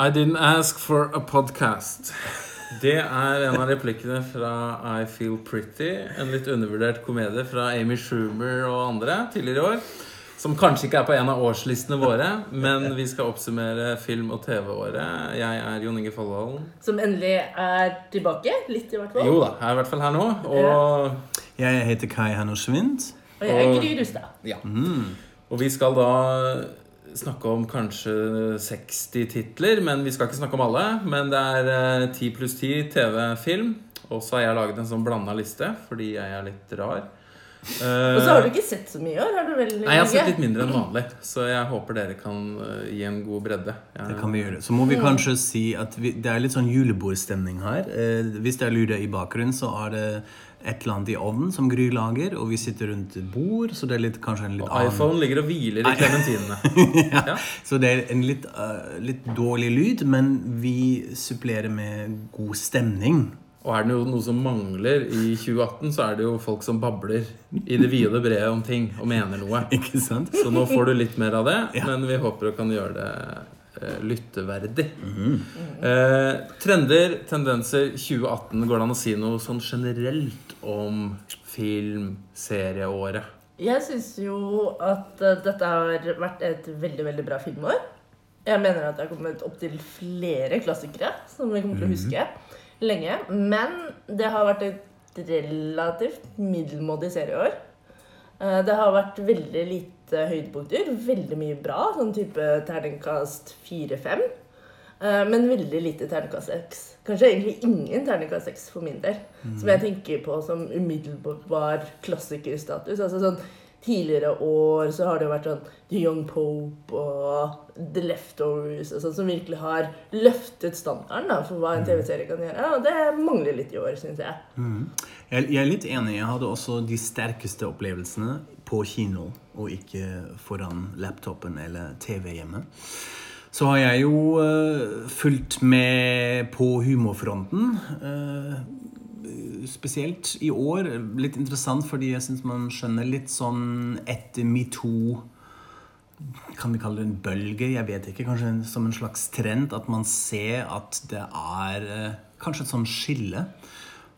I didn't ask for a podcast. Det er en av replikkene fra I Feel Pretty. En litt undervurdert komedie fra Amy Schumer og andre tidligere i år. Som kanskje ikke er på en av årslistene våre, men vi skal oppsummere film- og TV-året. Jeg er Jon Inge Folldalen. Som endelig er tilbake. Litt, i hvert fall. Jo da, jeg er i hvert fall her nå. Og, Jeg heter Kai Hanno Svindt. Og jeg er Gry Rustad. ja. og vi skal da snakke om kanskje 60 titler, men vi skal ikke snakke om alle. Men det er eh, 10 pluss 10 TV-film. Og så har jeg laget en sånn blanda liste, fordi jeg er litt rar. Uh, Og så har du ikke sett så mye i år? Har du vel? Nei, jeg har sett litt mindre enn vanlig, så jeg håper dere kan uh, gi en god bredde. Jeg- Det kan vi gjøre. Så må vi kanskje si at vi, det er litt sånn julebordstemning her. Uh, hvis det er lyder i bakgrunnen, så er det et eller annet i ovnen som Gry lager, og vi sitter rundt et bord, så det er litt, kanskje en litt Og iPhone ligger og hviler i klementinene. ja. Så det er en litt, uh, litt dårlig lyd, men vi supplerer med god stemning. Og er det jo noe som mangler i 2018, så er det jo folk som babler i det vide og brede om ting og mener noe. Ikke sant? Så nå får du litt mer av det, men vi håper du kan gjøre det eh, lytteverdig. eh, trender, tendenser 2018. Går det an å si noe sånn generelt om film, serieåret? Jeg syns jo at eh, dette har vært et veldig, veldig bra filmår. Jeg mener at det har kommet opp til flere klassikere som vi kommer til å huske lenge. Men det har vært et relativt middelmådig serieår. Eh, Det har vært veldig lite høydepunkter. Veldig mye bra, sånn type terningkast 4-5. Eh, Men veldig lite terningkast 6. Kanskje egentlig ingen terningkast 6 for min del. Som jeg tenker på som umiddelbar klassikerstatus. Altså sånn Tidligere år så har det jo vært sånn The Young Pope og The Leftovers og sånn, som virkelig har løftet standarden da, for hva en TV-serie kan gjøre. Og det mangler litt i år, syns jeg. Jeg, jeg er litt enig. Jeg hadde også de sterkeste opplevelsene på kino, og ikke foran laptopen eller TV hjemme. Så har jeg jo eh, fulgt med på humorfronten. eh, spesielt i år. Litt interessant fordi jeg syns man skjønner litt sånn etter metoo kan vi kalle det en bølge? Jeg vet ikke. Kanskje som en slags trend. At man ser at det er eh, kanskje et sånn skille.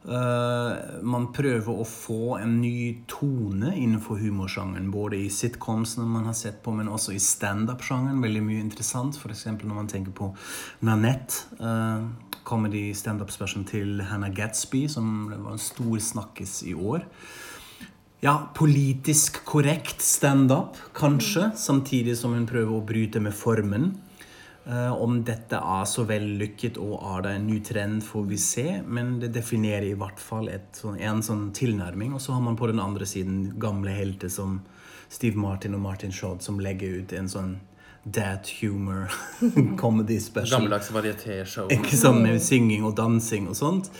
Eh, man prøver å få en ny tone innenfor humorsjangeren. Både i sitcomsene man har sett på, men også i standup-sjangeren. Veldig mye interessant. F.eks. når man tenker på Nanette. Uh, comedy standup-specialen til Hannah Gatsby, som var en stor snakkis i år. Ja, politisk korrekt standup, kanskje, samtidig som hun prøver å bryte med formen. Eh, om dette er så vellykket og er det en ny trend, får vi se. Men det definerer i hvert fall et, sånn- en sånn tilnærming. Og så har man på den andre siden gamle helter som Steve Martin og Martin Shod, som legger ut en sånn dad humor comedy special. Gammeldags varietéshow. Ikke sant, med synging og dansing og sånt.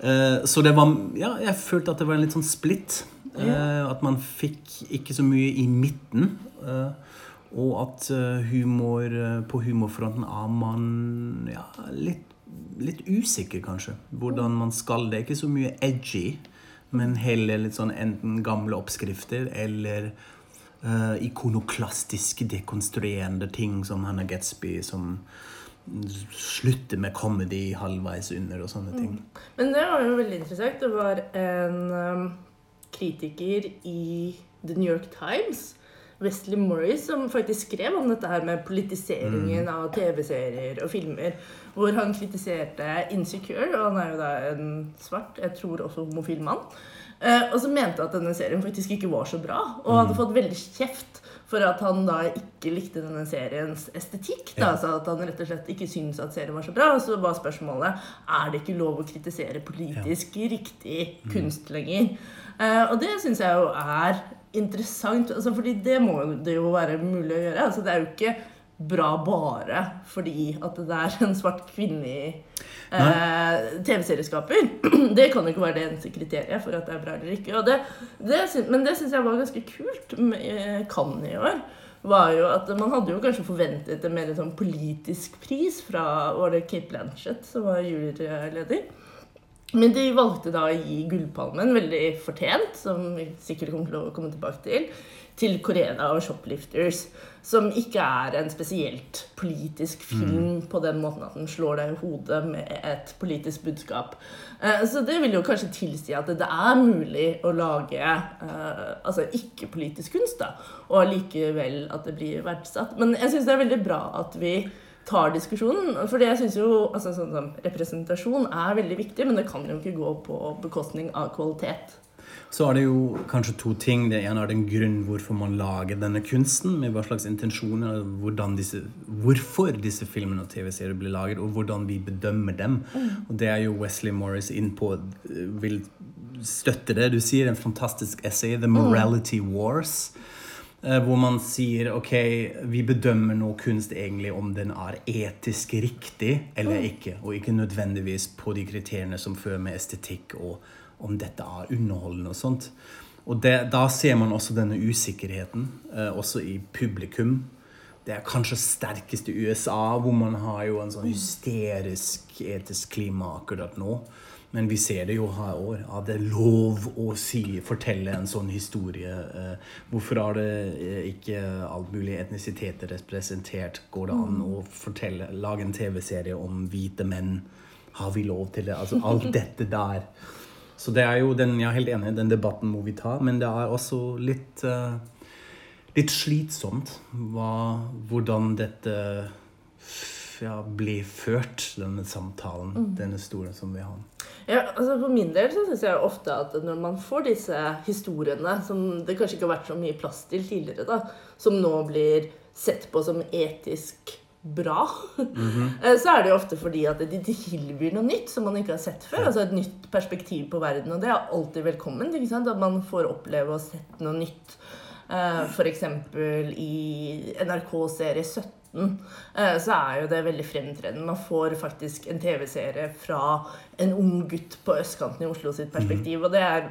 Eh, så det var Ja, jeg følte at det var en litt sånn splitt. Eh, at man fikk ikke så mye i midten. Eh, og at eh, humor eh, på humorfronten er man ja, litt, litt usikker, kanskje. Hvordan man skal. Det ikke så mye edgy, men heller litt sånn enten gamle oppskrifter eller uh, ikonoklastiske, dekonstruerende ting som Hannah Gatsby, som slutter med comedy halvveis under og sånne ting. Men det var jo veldig interessant. Det var en um, kritiker i The New York Times, Wesley Morris, som faktisk skrev om dette her med politiseringen av TV-serier og filmer. Hvor han kritiserte Insecure, og han er jo da en svart, jeg tror også homofil mann. Eh, og så mente at denne serien faktisk ikke var så bra, og hadde fått veldig kjeft for at han da ikke likte denne seriens estetikk. Da, altså At han rett og slett ikke syntes at serien var så bra. Og så var spørsmålet er det ikke lov å kritisere politisk riktig kunst lenger. Eh, og det syns jeg jo er interessant, altså fordi det må det jo være mulig å gjøre. altså Det er jo ikke bra bare fordi at det er en svart kvinnelig eh, TV-serieskaper. Det kan jo ikke være det eneste kriteriet for at det er bra eller ikke. Det, det, men det syns jeg var ganske kult med eh, Cannes i år. var jo at Man hadde jo kanskje forventet en mer sånn politisk pris fra var det Kate Blanchett som var juryleder. Men de valgte da å gi Gullpalmen, veldig fortjent, som vi sikkert kommer til å komme tilbake til, til Koreda og Shoplifters. Som ikke er en spesielt politisk film på den måten at den slår deg i hodet med et politisk budskap. Eh, Så det vil jo kanskje tilsi at det er mulig å lage eh, altså ikke-politisk kunst, da, og allikevel at det blir verdsatt. Men jeg syns det er veldig bra at vi tar diskusjonen. For jeg synes jo altså, sånn som representasjon er veldig viktig, men det kan jo ikke gå på bekostning av kvalitet. Så er det jo kanskje to ting. Det ene er den grunn hvorfor man lager denne kunsten. Med hva slags intensjoner, disse, hvorfor disse filmene og TV-serier blir laget, og hvordan vi bedømmer dem. Og det er jo Wesley Morris inn på vil støtte det. Du sier en fantastisk essay, 'The Morality Wars'. Eh, Hvor man sier ok, vi bedømmer nå kunst egentlig om den er etisk riktig eller ikke. Og ikke nødvendigvis på de kriteriene som fører med estetikk og om dette er underholdende og sånt. Og det, da ser man også denne usikkerheten, eh, også i publikum. Det er kanskje sterkest i USA, hvor man har jo en sånn hysterisk etisk klima akkurat nå. Men vi ser det jo her år, Er det lov å si, fortelle en sånn historie? Eh, Hvorfor er det eh, ikke alt mulig etnisiteter representert? Går det an å fortelle, lage en TV-serie om hvite menn? Har vi lov til det? Altså alt dette der. Så det er jo den, jeg er helt enig, den debatten må vi ta. Men det er også litt, eh, litt slitsomt hva, hvordan dette ja, bli ført, denne samtalen. Denne store som vi har. Ja, altså For min del så syns jeg ofte at når man får disse historiene som det kanskje ikke har vært så mye plass til tidligere, da, som nå blir sett på som etisk bra, eh, så er det jo ofte fordi at de tilbyr noe nytt som man ikke har sett før. Altså et nytt perspektiv på verden. Og det er alltid velkomment. ikke sant? At man får oppleve å sette noe nytt. F.eks. For eksempel i NRK-serie 17 eh, så er jo det veldig fremtredende. Man får faktisk en TV-serie fra en ung gutt på østkanten i Oslo sitt perspektiv. Og det er,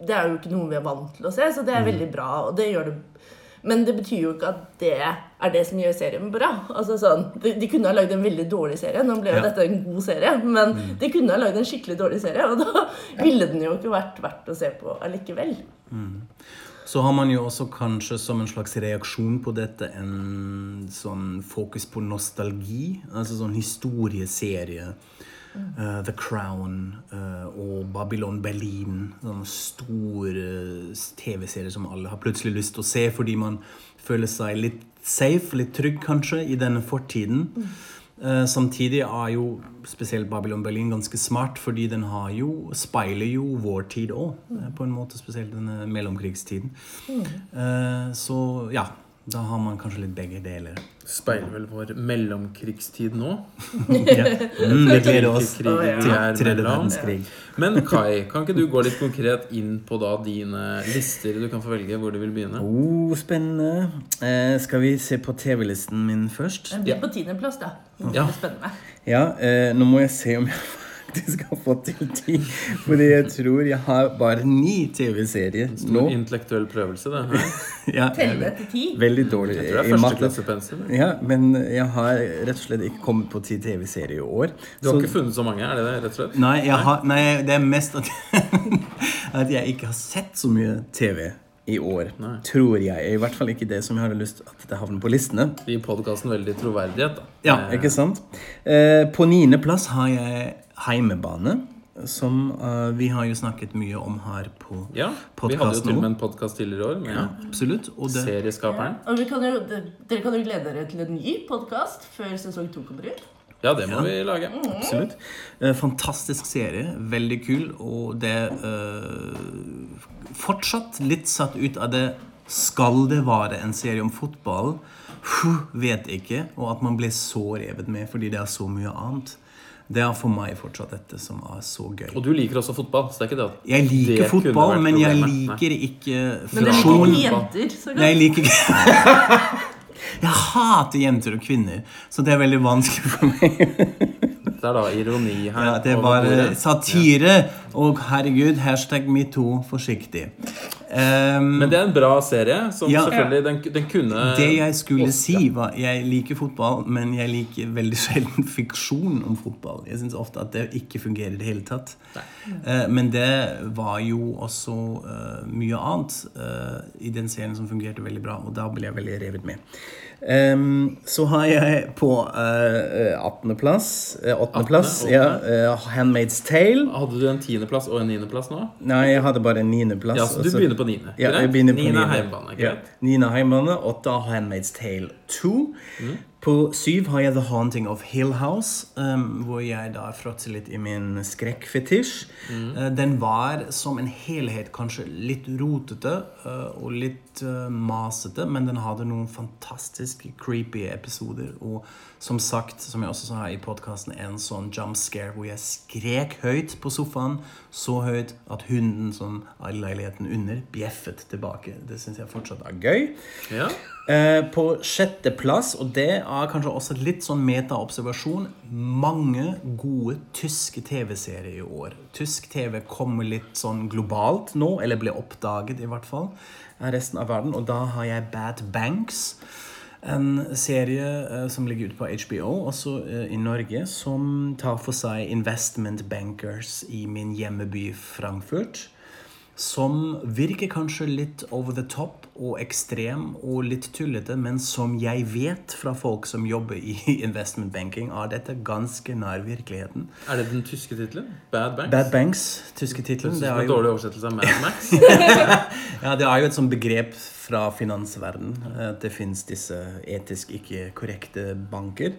det er jo ikke noe vi er vant til å se, så det er veldig bra. og det gjør det men det betyr jo ikke at det er det som gjør serien bra. Altså sånn, de, de kunne ha lagd en veldig dårlig serie. Nå ble jo Ja. dette en god serie, men de kunne ha lagd en skikkelig dårlig serie, og da ville den jo ikke vært verdt å se på allikevel. Så har man jo også kanskje som en slags reaksjon på dette en sånn fokus på nostalgi. Altså sånn historieserie. Uh, The Crown uh, og Babylon Berlin. Sånne store TV-serier som alle har plutselig lyst til å se fordi man føler seg litt safe, litt trygg kanskje, i denne fortiden. Eh, samtidig er jo spesielt Babylon Berlin ganske smart, fordi den har jo, speiler jo vår tid òg, på en måte, spesielt denne mellomkrigstiden. Eh, så ja, da har man kanskje litt begge deler. Speiler vel vår mellomkrigstid nå. Ja. Mm, vi gleder oss til tredje verdenskrig. Men Kai, kan ikke du gå litt konkret inn på da dine lister? Du kan få velge hvor du vil begynne. Oh, spennende. Eh, skal vi se på TV-listen min først? Den blir Ja. på tiendeplass, da. Ja. spennende. Ja, eh, nå må jeg se om jeg faktisk har fått til ti. Fordi jeg tror jeg har bare ni TV-serier nå. Stor intellektuell prøvelse, det. Ja, Telle til ti. veldig dårlig Jeg tror det i er matte. førsteklassepensum. Ja, men jeg har rett og slett ikke kommet på ti TV-serier i år. Du har Så- ikke funnet så mange, er det det, rett og slett? Nei, jeg har, nei, det er mest at, at jeg ikke har sett så mye TV i år. Nei. Tror jeg. I hvert fall ikke det som jeg hadde lyst at det havner på listene. Det gir podkasten veldig troverdighet, da. Ja, ikke sant? Eh, på niendeplass har jeg Heimebane. Som uh, vi har jo snakket mye om her på Ja, Vi hadde jo til og med en podkast tidligere i år med Ja, absolutt. Og det, serieskaperen. Og vi kan jo, dere kan jo glede dere til en ny podkast før sesong to kommer ut. Ja, det må vi lage. Absolutt. Uh, fantastisk serie. Veldig kul. Og det uh, Fortsatt litt satt ut av det Skal det være en serie om fotball? Huh, vet ikke. Og at man ble så revet med fordi det er så mye annet. Det er for meg fortsatt dette som er så gøy. Og du liker også fotball, så det er ikke det Jeg liker det fotball, men jeg liker ikke Men du liker ikke jenter så godt. Jeg liker ikke Jeg hater jenter og kvinner, så det er veldig vanskelig for meg. Det er da ironi her. Ja, det er bare bordet. satire. Og herregud, hashtag metoo forsiktig. Um, Men det er en bra serie, som Ja. selvfølgelig den, den kunne det jeg skulle si, var Jeg liker fotball, men jeg liker veldig sjelden fiksjon om fotball. Jeg syns ofte at det ikke fungerer i det hele tatt. Uh, men det var jo også uh, mye annet uh, i den serien som fungerte veldig bra, og da ble jeg veldig revet med. Em, så har jeg på uh, 18.-plass uh, 8.-plass, ja, uh, Handmaid's Tale. Hadde du en tiendeplass og en niendeplass nå? Nei, jeg hadde bare en niendeplass. Ja, så du og begynner på niende. Ja, jeg begynner på niende. hjemmebane. Ja. Er hjemmebane, åtte er Handmaid's Tale 2. Mm. På syv har jeg The Haunting of Hill House, um, hvor jeg da fråtser litt i min skrekkfetisj. Mm. Uh, den var som en helhet kanskje litt rotete uh, og litt uh, masete, men den hadde noen fantastisk creepy episoder. Og som sagt, som jeg også sa i podkasten, en sånn jump scare hvor jeg skrek høyt på sofaen. Så høyt at hunden som er i leiligheten under, bjeffet tilbake. Det syns jeg fortsatt er gøy. Ja. Eh, på sjetteplass, og det er kanskje også litt sånn metaobservasjon, mange gode tyske TV-serier i år. Tysk TV kommer litt sånn globalt nå, eller ble oppdaget i hvert fall, resten av verden. Og da har jeg Bad Banks. En serie eh, som ligger ute på HBO, også eh, i Norge, som tar for seg investment bankers i min hjemmeby Frankfurt. Som virker kanskje litt over the top og ekstrem og litt tullete, men som jeg vet fra folk som jobber i investment banking, er dette ganske nær virkeligheten. Er det den tyske tittelen? Bad Banks? Bad Banks, tyske tittelen. Det er en dårlig oversettelse av Mad Max. ja, det er jo et sånt begrep fra finansverden at det fins disse etisk ikke korrekte banker.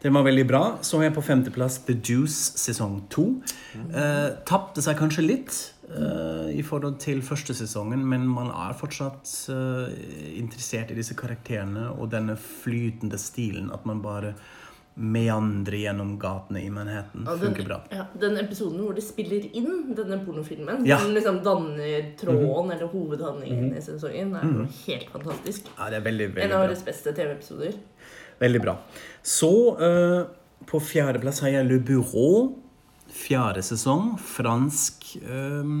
Den var veldig bra. Så er jeg på femteplass The Deuce sesong to. Eh, Tapte seg kanskje litt i forhold til første sesongen, men man er fortsatt eh, interessert i disse karakterene og denne flytende stilen. At man bare meandrer gjennom gatene i Manhattan. Ja, den, Funker bra. ja, den episoden hvor de spiller inn denne pornofilmen, Ja. Som liksom danner tråden eller hovedhandlingen i sesongen, er jo helt fantastisk. Ja, det er veldig, En av våre beste TV-episoder. Veldig bra. Så uh, på fjerdeplass har jeg Le Bureau. Fjerde sesong. Fransk eh,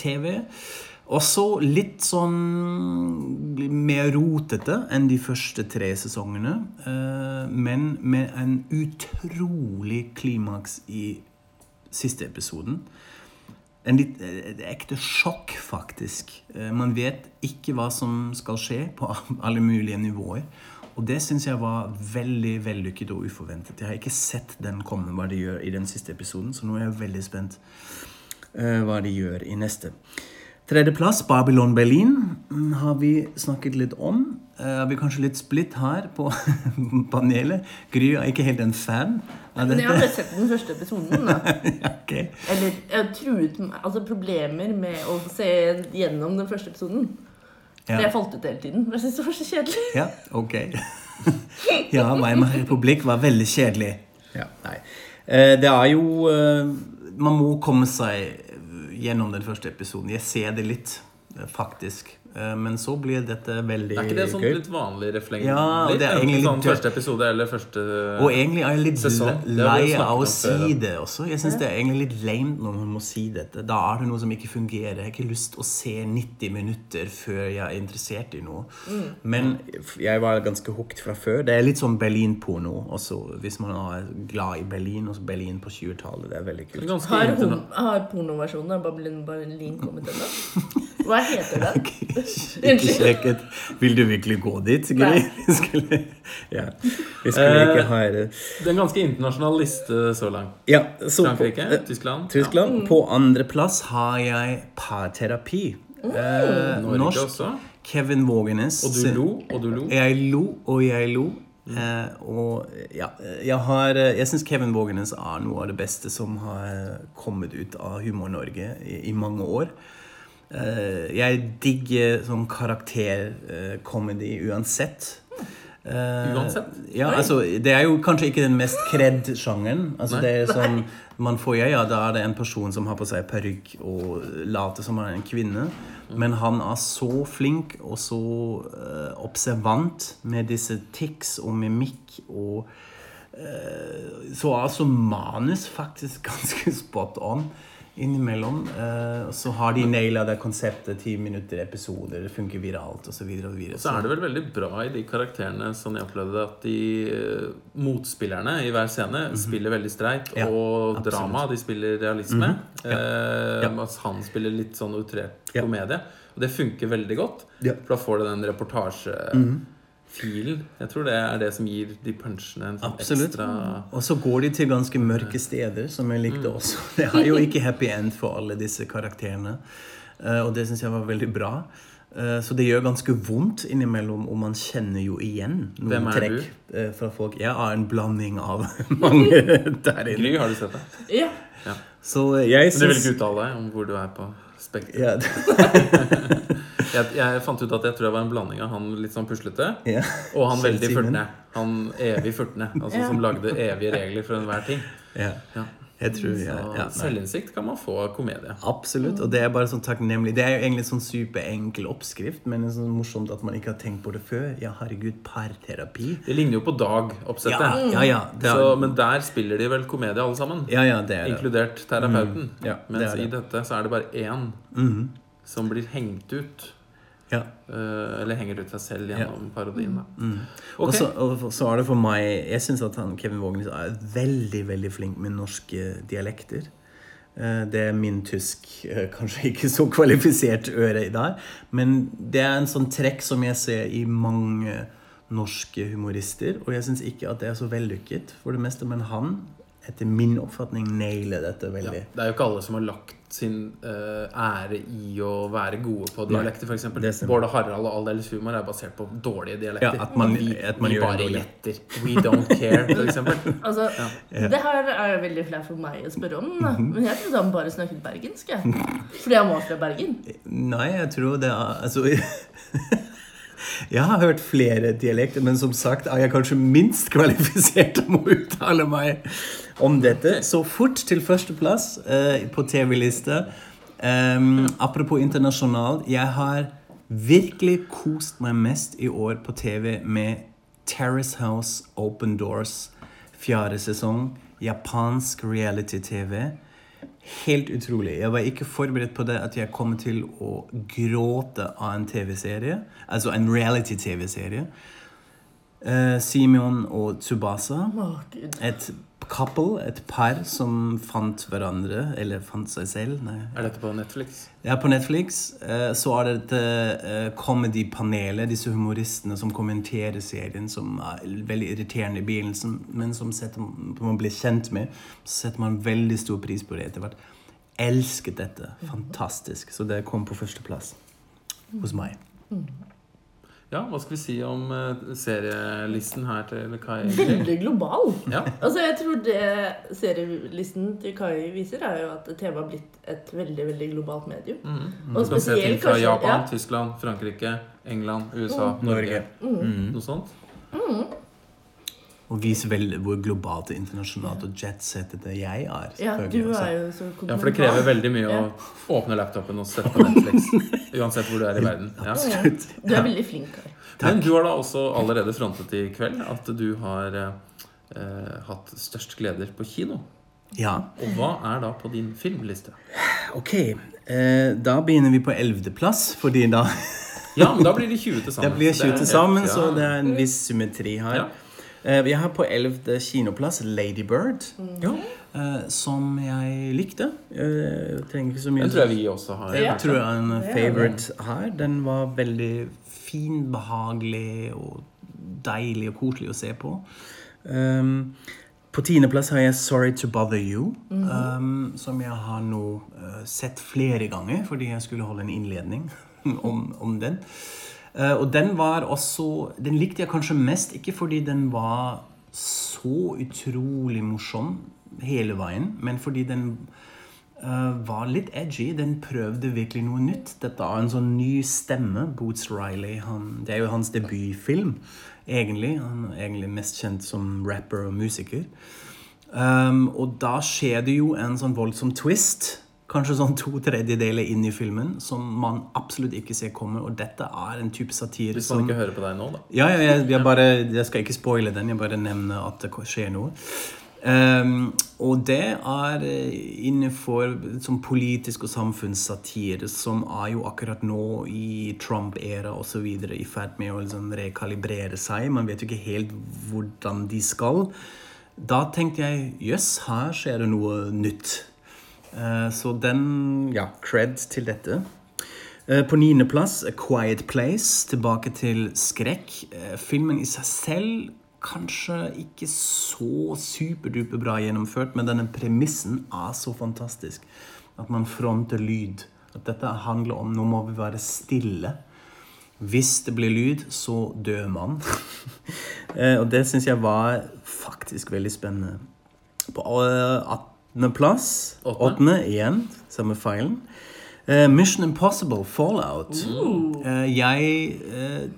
TV. Også litt sånn mer rotete enn de første tre sesongene. eh, men med en utrolig klimaks i siste episoden. En litt, et ekte sjokk, faktisk. Eh, Man vet ikke hva som skal skje på alle mulige nivåer. Og det syns jeg var veldig vellykket og uforventet. Jeg har ikke sett den komme, hva de gjør i den siste episoden, så nå er jeg veldig spent uh, hva de gjør i neste. Tredjeplass, Babylon Berlin, har vi snakket litt om. Uh, vi kanskje litt splitt her på panelet. Gry er ikke helt en fan av Men jeg har bare sett den første episoden. da. Ja, ok. Eller jeg truet altså problemer med å se gjennom den første episoden. Ja. Det jeg falt ut hele tiden. Jeg syntes det var så kjedelig. Ja, ok. ja, Weimar republikk var veldig kjedelig. Ja, nei. Eh, Det er jo eh, Man må komme seg gjennom den første episoden. Jeg ser det litt, eh, faktisk. Eh, Men så blir dette veldig gøy. Er ikke det sånn litt vanlig refleng? Ja, og litt, det er egentlig litt sånn første episode eller første Og egentlig er jeg litt Sesong. Lei av å si det også. Jeg syns det er egentlig litt lame når man må si dette. Da er det noe som ikke fungerer. Jeg har ikke lyst til å se 90 minutter før jeg er interessert i noe. Mm. Men jeg var ganske hooked fra før. Det er litt sånn Berlin-porno også, hvis man er glad i Berlin og Berlin på 20-tallet. Det er veldig kult. Har, har pornoversjonen av Berlin kommet ennå? Hva heter den? Ikke sjekket. Vil du virkelig gå dit? Vi skulle, ja. Vi skulle ikke Eh, ha det. Det er en ganske internasjonal liste så langt. Ja, så på- Frankrike, eh, Tyskland. Tyskland. På andreplass har jeg parterapi. Eh, Ja. Norsk. også. Kevin Vågenes. Og du lo, og du lo. Jeg lo, og jeg lo. Eh, og ja, jeg har eh, Jeg syns Kevin Vågenes er noe av det beste som har kommet ut av Humor-Norge i, i mange år. Eh, jeg digger sånn karaktercomedy uansett. Uh, Uansett? Ja, altså, det er jo kanskje ikke den mest kred-sjangeren. Altså, det er sånn, man får ja, ja, Da er det en person som har på seg parykk og later som han er en kvinne. Men han er så flink og så uh, observant med disse tics og mimikk og uh, Så er altså manus faktisk ganske spot on. Innimellom. Eh, så har de naila det konseptet. Ti minutter episoder, det funker viralt osv. Så er det vel veldig bra i de karakterene sånn jeg opplevde at de eh, motspillerne i hver scene spiller veldig streit. Ja, og absolutt. drama, de spiller realisme. Mhm. Ja. Eh, Ja. Mens han spiller litt sånn outrert komedie. Og det funker veldig godt. For da får du den reportasjefilen. Jeg tror det er det som gir de punchene en sånn Absolutt. ekstra Og så går de til ganske mørke steder, som jeg likte også. Det er jo ikke happy end for alle disse karakterene. Eh, og det syns jeg var veldig bra. Eh, så det gjør ganske vondt innimellom, og man kjenner jo igjen noen Hvem er trekk eh, fra folk. Jeg er en blanding av mange der inne. Gry, har du sett det? Ja. Ja. Så jeg Men du vil ikke uttale deg om hvor du er på spekteret? ja, Jeg, jeg fant ut at jeg tror jeg var en blanding av han litt sånn puslete ja. og han veldig furtne. Han evig furtne. Altså Ja. som lagde evige regler for enhver ting. ja. Ja. Jeg tror ja, ja, selvinnsikt kan man få av komedie. Absolutt. Og det er bare sånn takknemlig. Det er jo egentlig sånn superenkel oppskrift, men det er sånn morsomt at man ikke har tenkt på det før. Ja, herregud, parterapi. Det ligner jo på Dag-oppsettet. Ja, ja, ja. Er, men der spiller de vel komedie alle sammen. ja, ja, det er det. Inkludert terapeuten. Ja, det Mens er det. i dette så er det bare én Mhm. som blir hengt ut. Ja. eh, eller henger ut seg selv gjennom parodien. Da. Mm. Okay. Og, så, og så er det for meg Jeg syns at han, Kevin Vågenes er veldig veldig flink med norske dialekter. Eh, Det er min tysk eh, kanskje ikke så kvalifisert øre i dag. Men det er en sånn trekk som jeg ser i mange norske humorister. Og jeg syns ikke at det er så vellykket for det meste. Men han, etter min oppfatning, naile dette Ja. veldig. Det er jo ikke alle som har lagt sin uh, ære i å være gode på dialekter, f.eks. Bård og Harald og all deres humor er basert på dårlige dialekter. Ja, at man- vi, at man vi gjør bare gjetter. We don't care, f.eks. Altså, Ja. Det her er veldig flaut for meg å spørre om, da. Mhm. men jeg trodde han bare snakket bergensk. Fordi han var fra Bergen. Nei, jeg tror det er Altså Jeg har hørt flere dialekter, men som sagt er jeg kanskje minst kvalifisert til å uttale meg om dette. Så fort til førsteplass eh, på TV-lista. Um, apropos internasjonalt. Jeg har virkelig kost meg mest i år på TV med Terrace House Open Doors, fjerde sesong. Japansk reality-TV. Helt utrolig. Jeg var ikke forberedt på det at jeg kom til å gråte av en TV-serie. Altså en reality-TV-serie. Uh, Simeon og Tsubasa. Et couple, et par som fant hverandre, eller fant seg selv. Nei. Er dette på Netflix? Ja, på Netflix eh, så er det dette eh, comedy-panelet, disse humoristene som kommenterer serien, som er veldig irriterende i begynnelsen, men som setter, man blir kjent med, så setter man veldig stor pris på det etter hvert. Elsket dette. Fantastisk. Så det kom på førsteplass hos meg. Ja, hva skal vi si om eh, serielisten her til Kai? Veldig global. Ja. Altså, jeg tror det serielisten til Kai viser, er jo at TV har blitt et veldig veldig globalt medium. Mm. Og Du kan se ting fra kanskje Japan, ja. Tyskland, Frankrike, England, USA, Norge. Norge. Mm. Noe sånt. Og viser vel hvor globalt og internasjonalt og jetsettete jeg er. Ja, du er jo så Ja, for det krever veldig mye å åpne laptopen og sette på Netflix. Uansett hvor du er i verden. Ja. Absolutt. Du er veldig flink, Her. Men du har da også allerede frontet i kveld at du har eh, hatt størst gleder på kino. Ja. Og hva er da på din filmliste? Ok, eh, da begynner vi på 11. plass, fordi da Ja, men da blir det 20 til sammen. Det blir er 20 til sammen, så det er en viss symmetri her. Eh, Vi har på 11. kinoplass Lady Bird, Ja, eh, som jeg likte. Eh, Jeg trenger ikke så mye Den tror jeg vi også har. Jeg Ja. tror jeg er en favorite her. Den var veldig fin, behagelig og deilig og koselig å se på. Um, på tiendeplass har jeg 'Sorry to Bother You', um, som jeg har nå uh, sett flere ganger fordi jeg skulle holde en innledning om, om den. Uh, og den var også Den likte jeg kanskje mest, ikke fordi den var så utrolig morsom hele veien, men fordi den uh, var litt edgy. Den prøvde virkelig noe nytt. Dette er en sånn ny stemme. Boots Riley. Han, det er jo hans debutfilm, egentlig. Han er egentlig mest kjent som rapper og musiker. Um, og da skjer det jo en sånn voldsom twist. Kanskje sånn to tredjedeler inn i filmen som man absolutt ikke ser komme. Og dette er en type satire Hvis man som ikke hører på deg nå, da. ja, ja jeg, jeg, bare, jeg skal ikke spoile den, jeg bare nevner at det skjer noe. Um, og det er eh, innenfor som politisk og samfunnssatire, som er jo akkurat nå i Trump-æra osv. i ferd med å liksom rekalibrere seg. Man vet jo ikke helt hvordan de skal. Da tenkte jeg jøss, yes, her skjer det noe nytt. Uh, så den Ja, cred til dette. Uh, på niendeplass A Quiet Place, tilbake til skrekk. Uh, filmen i seg selv kanskje ikke så superduper bra gjennomført, men denne premissen er så fantastisk. At man fronter lyd. At dette handler om nå må vi være stille. Hvis det blir lyd, så dør man. Eh, og det syns jeg var faktisk veldig spennende. På 18.-plass, eh, åttende igjen, samme feilen. Uh, Mission Impossible Fallout. Uh, jeg uh,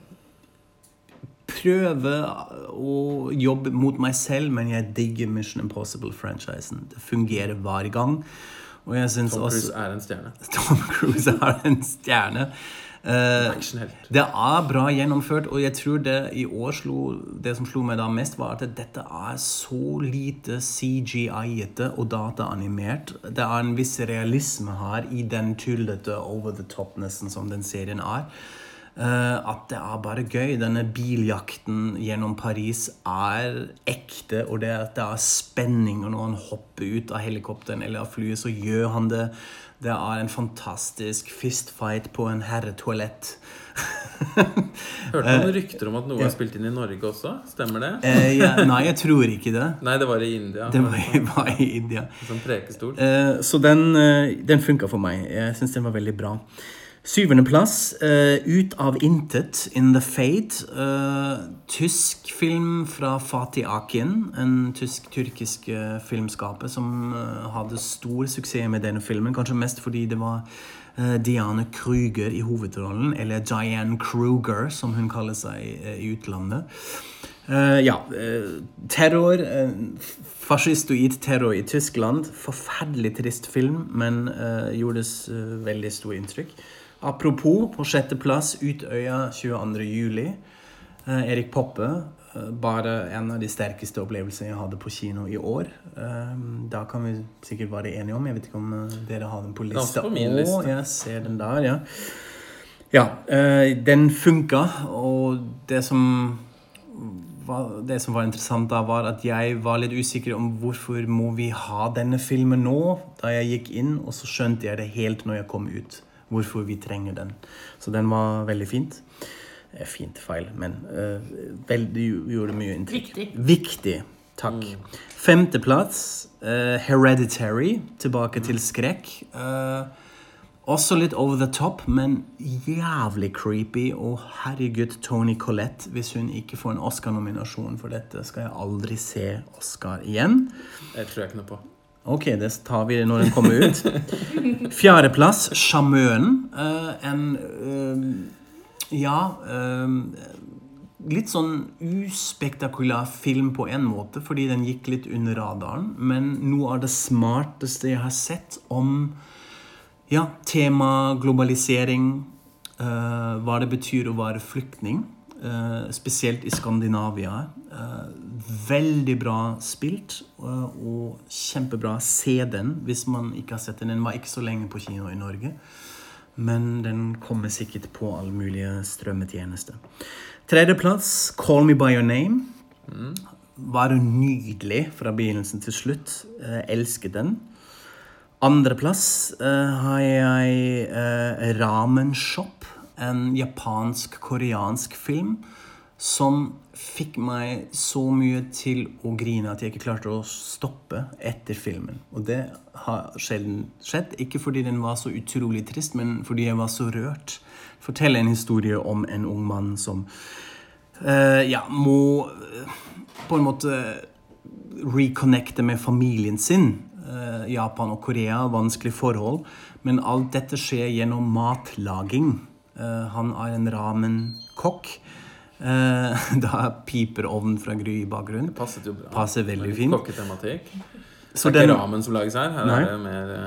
prøver å jobbe mot meg selv, men jeg digger Mission Impossible-franchisen. Det fungerer hver gang. Og jeg Tom Cruise også, er en stjerne. Tom Cruise er en stjerne. Uh, det er bra gjennomført, og jeg tror det i år slo Det som slo meg da mest, var at dette er så lite CGI-ete og dataanimert. Det er en viss realisme her i den tullete over the top-nesten som den serien er. Uh, at det er bare gøy. Denne biljakten gjennom Paris er ekte, og det, det er spenning. Og når han hopper ut av helikopteren eller av flyet, så gjør han det. Det er en fantastisk fistfight på en herretoalett. Hørte noen uh, rykter om at noe er spilt inn i Norge også? Stemmer det? Eh, ja, nei, jeg tror ikke det. Nei, det var i India. Det var, var i India. Som prekestol. så den, den funka for meg. Jeg syns den var veldig bra. Syvendeplass, uh, Ut av intet, In the Fade. Uh, tysk film fra Fatih Akin, en tysk-tyrkisk uh, filmskaper som uh, hadde stor suksess med denne filmen. Kanskje mest fordi det var Diane Kruger i hovedrollen, eller Diane Kruger, som hun kaller seg i utlandet. ja, terror Fascistoid terror i Tyskland. Forferdelig trist film, men gjorde veldig stort inntrykk. Apropos, på sjetteplass Utøya 22.07. Eh, Erik Poppe. Eh, bare en av de sterkeste opplevelsene jeg hadde på kino i år. Eh, da kan vi sikkert være enige om. Jeg vet ikke om eh, dere har den på lista. På min liste. Å, jeg ser den der, ja. Ja, eh, den funka, og det som det som var interessant da, var at jeg var litt usikker om hvorfor må vi ha denne filmen nå. Da jeg gikk inn, og så skjønte jeg det helt når jeg kom ut hvorfor vi trenger den. Så den var veldig fint. Eh, fint feil, men uh, veldig, gjorde mye inntrykk. Viktig. Viktig. Takk. Mm. Femteplass, uh, Hereditary. Tilbake til skrekk. Uh, også litt over the top, men jævlig creepy. Og herregud, Tony Collette, hvis hun ikke får en Oscar-nominasjon for dette, skal jeg aldri se Oscar igjen. Det tror jeg ikke noe på. Ok, det tar vi når den kommer ut. Fjerdeplass, 'Sjarmøren'. Uh, en uh, Ja uh, Litt sånn uspektakulær film på en måte, fordi den gikk litt under radaren. Men noe av det smarteste jeg har sett om ja, tema globalisering, hva det betyr å være flyktning. Spesielt i Skandinavia. Uh, veldig bra spilt uh, og kjempebra. Se den hvis man ikke har sett den. Den var ikke så lenge på kino i Norge. Men den kommer sikkert på alle mulige strømmetjenester. Tredjeplass, 'Call Me By Your Name'. Mm. Var nydelig fra begynnelsen til slutt. elsket den. Andreplass har jeg 'Ramen Shop' en japansk-koreansk film som fikk meg så mye til å grine at jeg ikke klarte å stoppe etter filmen. Og det har sjelden skjedd. Ikke fordi den var så utrolig trist, men fordi jeg var så rørt. Fortelle en historie om en ung mann som uh, ja, må uh, på en måte reconnecte med familien sin. Uh, Japan og Korea, vanskelige forhold. Men alt dette skjer gjennom matlaging. Han er en ramen-kokk. Uh, da piper ovnen fra Gry i bakgrunnen. Det passet jo bra. Passer veldig fint. Kokketematikk. Så det er ikke ramen som lages her. Her nei. er det mer uh,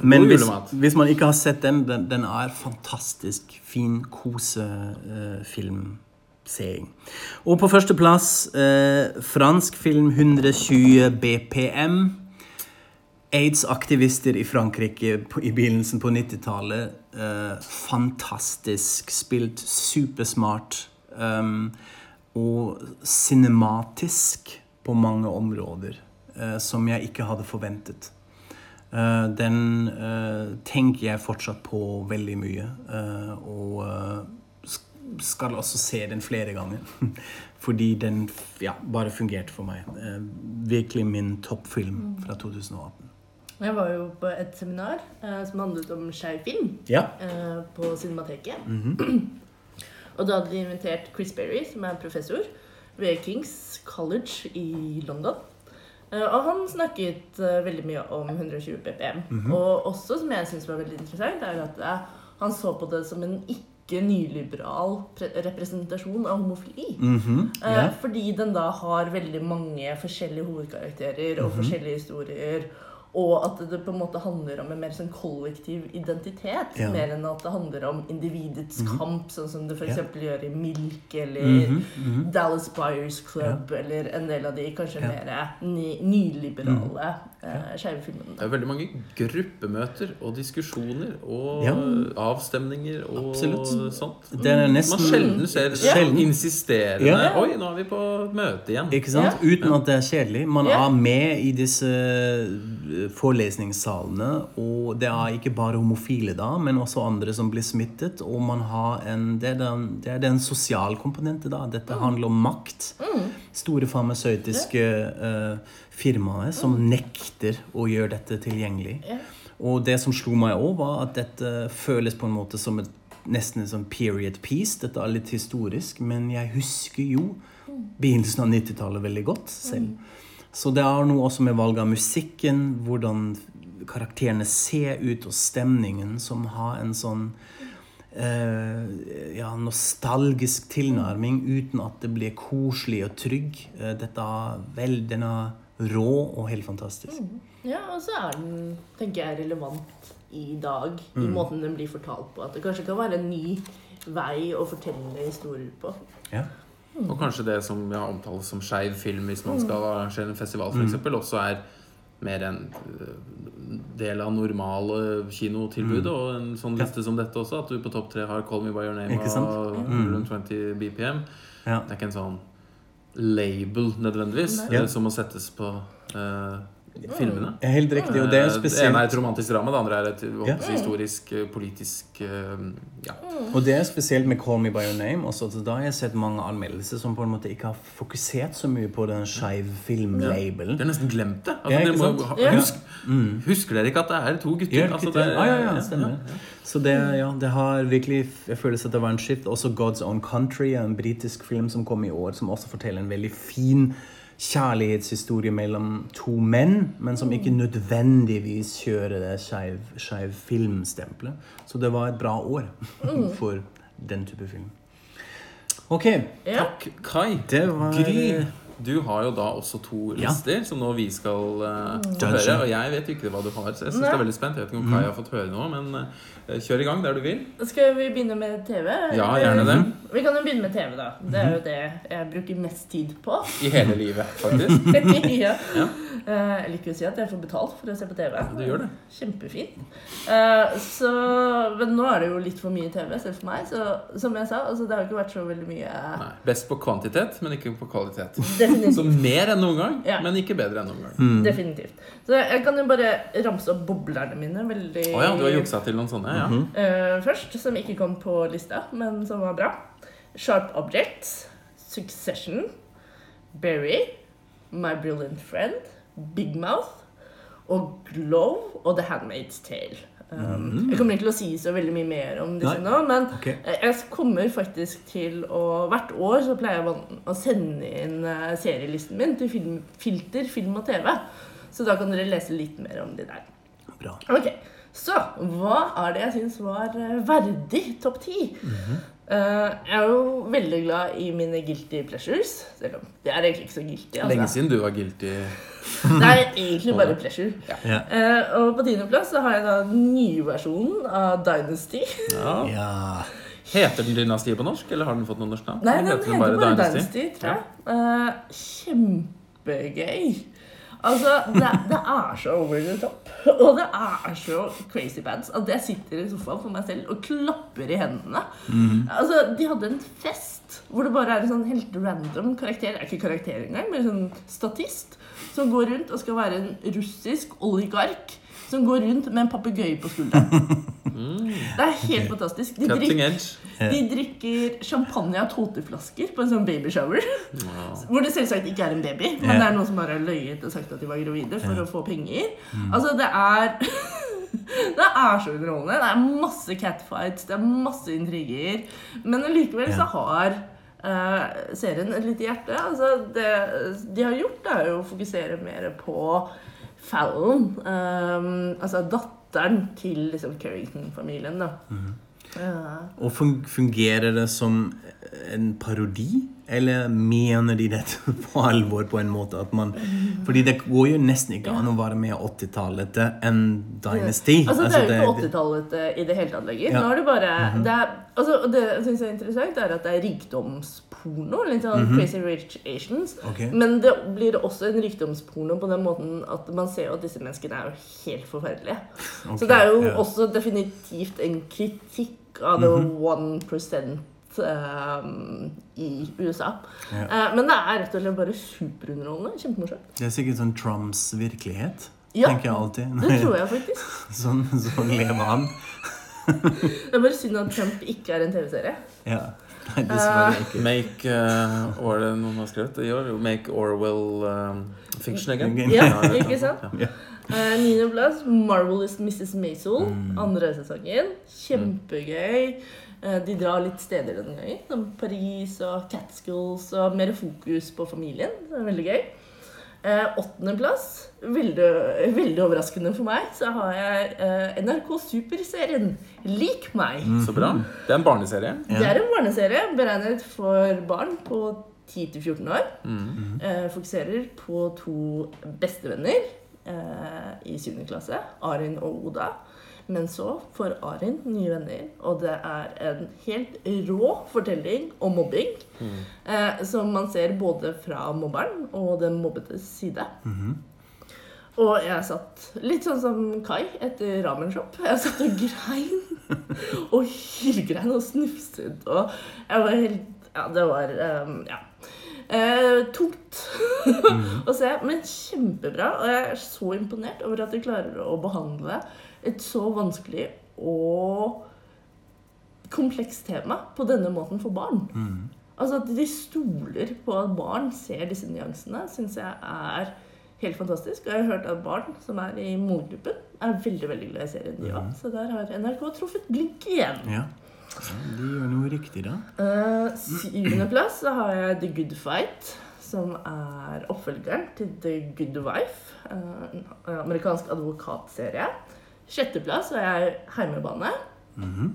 Men hvis, hvis, man ikke har sett den, den, den er fantastisk fin kosefilmseing. Uh. Og på førsteplass eh, fransk film 120 BPM. Aids-aktivister i Frankrike på, i begynnelsen på 90-tallet. Eh, fantastisk spilt, supersmart. Um, og cinematisk på mange områder, eh, som jeg ikke hadde forventet. Eh, den eh, tenker jeg fortsatt på veldig mye. og skal også se den flere ganger. Fordi den ja, bare fungerte for meg. Virkelig min toppfilm fra 2018. Jeg var jo på et seminar som handlet om skeiv film Ja. på Cinemateket. Mhm. Og da hadde de invitert Chris Berry, som er professor ved Kings College i London. Eh, og han snakket eh, veldig mye om 120 BPM. Mhm. Og også, som jeg syns var veldig interessant, er at eh, han så på det som en ikke nyliberal representasjon av homofili. Mm -hmm. yeah. Fordi den da har veldig mange forskjellige hovedkarakterer og forskjellige historier. Og at det på en måte handler om en mer sånn kollektiv identitet, Ja. mer enn at det handler om individets kamp, sånn som det f.eks. gjør i Milk eller Mhm, mhm. Dallas Buyers Club, eller en del av de kanskje Ja. mer ny, nyliberale eh, skeive filmene. Det er veldig mange gruppemøter og diskusjoner og Ja. avstemninger og Absolutt. sånt. Det er nesten Man sjelden ser Sjelden. insisterende Ja. Oi, nå er vi på møte igjen. Ikke sant? Uten at det er kjedelig. Man Ja. er med i disse forelesningssalene, og det er ikke bare homofile da, men også andre som blir smittet. Og man har en Det er den, det er den sosiale komponenten da. Dette handler om makt. Store farmasøytiske uh, firmaer som nekter å gjøre dette tilgjengelig. Og det som slo meg òg, var at dette føles på en måte som et nesten en sånn period piece. Dette er litt historisk, men jeg husker jo begynnelsen av 90-tallet veldig godt selv. Så det er noe også med valg av musikken, hvordan karakterene ser ut, og stemningen, som har en sånn eh, ja, nostalgisk tilnærming uten at det blir koselig og trygg. Eh, dette er vel, den er rå og helt fantastisk. Ja, og så er den, tenker jeg, relevant i dag, Mm. i måten den blir fortalt på. At det kanskje kan være en ny vei å fortelle historier på. Ja. Og kanskje det som ja, omtales som skeiv film hvis man skal arrangere en festival, for f.eks., også er mer en øh, del av normale kinotilbudet. Og en sånn liste som dette også, at du på topp tre har 'Call Me By Your Name' og 120 BPM. Ja. Det er ikke en sånn label nødvendigvis Nei. eh, som må settes på eh, filmene. Helt riktig, og det er spesielt Det ene er et romantisk drama, det andre er et Ja. historisk, eh, politisk eh, Ja. Og det er spesielt med 'Call Me By Your Name'. Også, da har jeg sett mange anmeldelser som på en måte ikke har fokusert så mye på den skeiv filmlabelen. Ja. Det har nesten glemt det. Altså, Ja, dere må? Ja. husk, husker dere ikke at det er to gutter? Ja, Altså, det, Ah, ja, ja, ja, stemmer. Så det, ja, det har virkelig Jeg føler at det var en skift. Også 'God's Own Country', en britisk film som kom i år, som også forteller en veldig fin kjærlighetshistorie mellom to menn, men som ikke nødvendigvis kjører det skeiv filmstempelet. Så det var et bra år for den type film. Ok. Ja. Takk, Kai. Det var Gry, du har jo da også to Ja. som nå vi skal uh, høre. Og jeg vet jo ikke hva du har, så jeg synes det er veldig spent. Jeg vet ikke om Kai har fått høre noe, men uh, kjør i gang der du vil. Skal vi begynne med TV? Ja, gjerne det. Vi kan jo begynne med TV, da. Det er jo det jeg bruker mest tid på. I hele livet, faktisk. ja. Ja. Eh, Jeg liker å si at jeg får betalt for å se på TV. Du gjør det. Kjempefint. Eh, Så, men nå er det jo litt for mye TV, selv for meg. Så som jeg sa, altså, det har ikke vært så veldig mye Nei, best på kvantitet, men ikke på kvalitet. Så Definitivt. mer enn noen gang, Ja. men ikke bedre enn noen gang. Mm. Definitivt. Så jeg kan jo bare ramse opp boblerne mine veldig oh, ja, du har juksa til noen sånne? Ja. Mm -hmm. uh, først, som ikke kom på lista, men som var bra. Sharp Objects, Succession, Berry, My Brilliant Friend, Big Mouth og Glow og The Handmaid's Tale. Um, Jeg kommer ikke til å si så veldig mye mer om disse Nei. nå, men Ok. eh, jeg kommer faktisk til å Hvert år så pleier jeg å sende inn eh, serielisten min til film, Filter, film og TV. Så da kan dere lese litt mer om de der. Bra. Ok, Så hva er det jeg syns var eh, verdig topp ti? Eh, jeg er jo veldig glad i mine guilty pleasures. Selv om det er egentlig ikke så guilty. Lenge Altså. siden du var guilty. Det er egentlig bare pleasure. Ja. Eh, og på tiendeplass så har jeg da den nye versjonen av Dynasty. Ja. ja. Heter den Dynasty på norsk, eller har den fått noe norsk navn? Nei, den heter bare Dynasty, tror Ja. jeg. Eh, kjempegøy. Altså, det, det er så over the top. Og det er så crazy pants at jeg sitter i sofaen for meg selv og klapper i hendene. Altså, De hadde en fest hvor det bare er en sånn helt random karakter. Det er ikke karakter engang, men en sånn statist som går rundt og skal være en russisk oligark. Som går rundt med en papegøye på skulderen. Det er helt fantastisk. De, drikker, de drikker champagne av tolvteflasker på en sånn babyshower. Hvor det selvsagt ikke er en baby, men yeah. det er noen som bare har løyet og sagt at de var gravide for å få penger. Altså, det er Det er så underholdende. Det er masse catfights, det er masse intriger. Men allikevel så har uh, serien et lite hjerte. Altså, det de har gjort, er jo å fokusere mer på Fallon. um, altså datteren til liksom Carrington-familien, da. Eh, Og fungerer det som en parodi? Eller mener de dette på alvor på en måte at man Fordi det går jo nesten ikke an å være mer 80-tallet enn Dynasty. Altså, det er jo ikke 80-tallet eh, i det hele tatt lenger. Ja. Nå er det bare det, er, altså, Det det jeg synes er interessant, er at det er rikdomsporno. Litt sånn Crazy Rich Asians. Okay. Men det blir også en rikdomsporno på den måten at man ser jo at disse menneskene er jo helt forferdelige. Okay, Så det er jo yeah. også definitivt en kritikk av the one percent um, i USA. Ja. Uh, men det er rett og slett bare superunderholdende. Kjempemorsomt. Det er sikkert sånn Trumps virkelighet, Ja, tenker jeg alltid. Det tror jeg faktisk. sånn, sånn lever han. Det er bare synd at Trump ikke er en TV-serie. Ja. Nei, dessverre ikke. Make uh, Var det noen har skrevet det i år? Make Orwell um, fiction again. Ja, ikke sant? Ja. Eh, Niendeplass, Marvelous Mrs. Maisel. Mm. Andre sesongen. Kjempegøy. Uh, de drar litt steder denne gangen. Som Paris og Catskills og mer fokus på familien. Det er veldig gøy. Eh, Åttendeplass, veldig, veldig overraskende for meg, så har jeg eh, NRK Superserien Lik meg. Så bra. Det er en barneserie. Ja. Det er en barneserie beregnet for barn på 10-14 år. Mm. Eh, fokuserer på to bestevenner eh, i 7. klasse, Arin og Oda. Men så får Arin nye venner, og det er en helt rå fortelling om mobbing. Eh, som man ser både fra mobberen og den mobbedes side. Og jeg satt litt sånn som Kai etter Ramen Shop. Jeg satt og grein. Og hylgrein og snufset. Og jeg var helt Ja, det var um, Ja. Eh, tungt å se, men kjempebra. Og jeg er så imponert over at de klarer å behandle et så vanskelig og komplekst tema på denne måten for barn. Altså At de stoler på at barn ser disse nyansene, syns jeg er helt fantastisk. Og jeg har hørt at barn som er i målgruppen, er veldig veldig glad i serien, de Mm. Så der har NRK truffet blink igjen. Ja. ja. De gjør noe riktig, da. Uh, Syvendeplass så har jeg The Good Fight, som er oppfølgeren til The Good Wife. eh, en amerikansk advokatserie. Sjetteplass er jeg -hmm.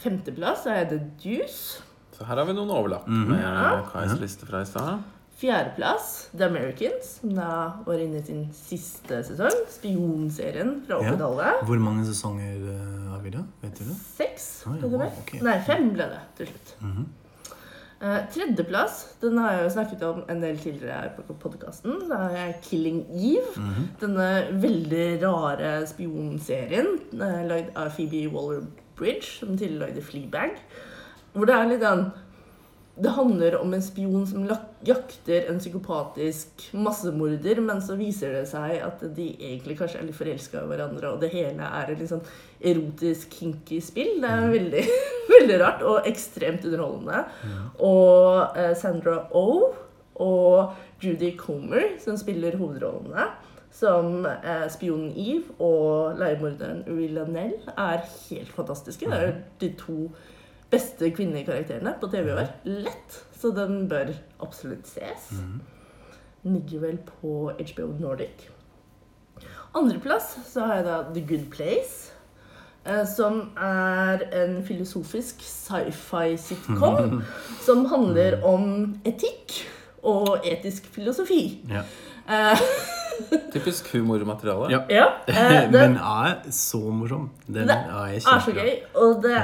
Femteplass er The Deuce. Så her har vi noen overlapp Mhm. med Ja. Kais liste fra i stad. Fjerdeplass The Americans, som da var inne i sin siste sesong. Spionserien fra Ja. Hvor mange sesonger eh, har vi da? Vet du det? Seks, ble det wow, okay. Nei, fem ble det til slutt. Eh, tredjeplass, den har jeg jo snakket om en del tidligere her på podkasten. Da har jeg Killing Eve. Denne veldig rare spionserien uh, lagd av Phoebe Waller-Bridge, som tidligere lagde Fleabag. Hvor det er litt sånn Det handler om en spion som jakter en psykopatisk massemorder, men så viser det seg at de egentlig kanskje er litt forelska i hverandre, og det hele er et litt sånn erotisk, kinky spill. Det er veldig, veldig rart og ekstremt underholdende. Og eh, Sandra Oh og Judy Comer, som spiller hovedrollene, som eh, spionen Eve og leiemorderen Nell er helt fantastiske. Det er de to beste kvinnekarakterene på TV i år. Lett. Så den bør absolutt ses. Den ligger vel på HBO Nordic. Andreplass så har jeg da The Good Place. eh, Som er en filosofisk sci-fi-sitcom som handler om etikk og etisk filosofi. Ja. Eh, Typisk humormateriale. Ja. Ja, eh, det, Men er så morsom. Den Det er er så gøy. Og, det,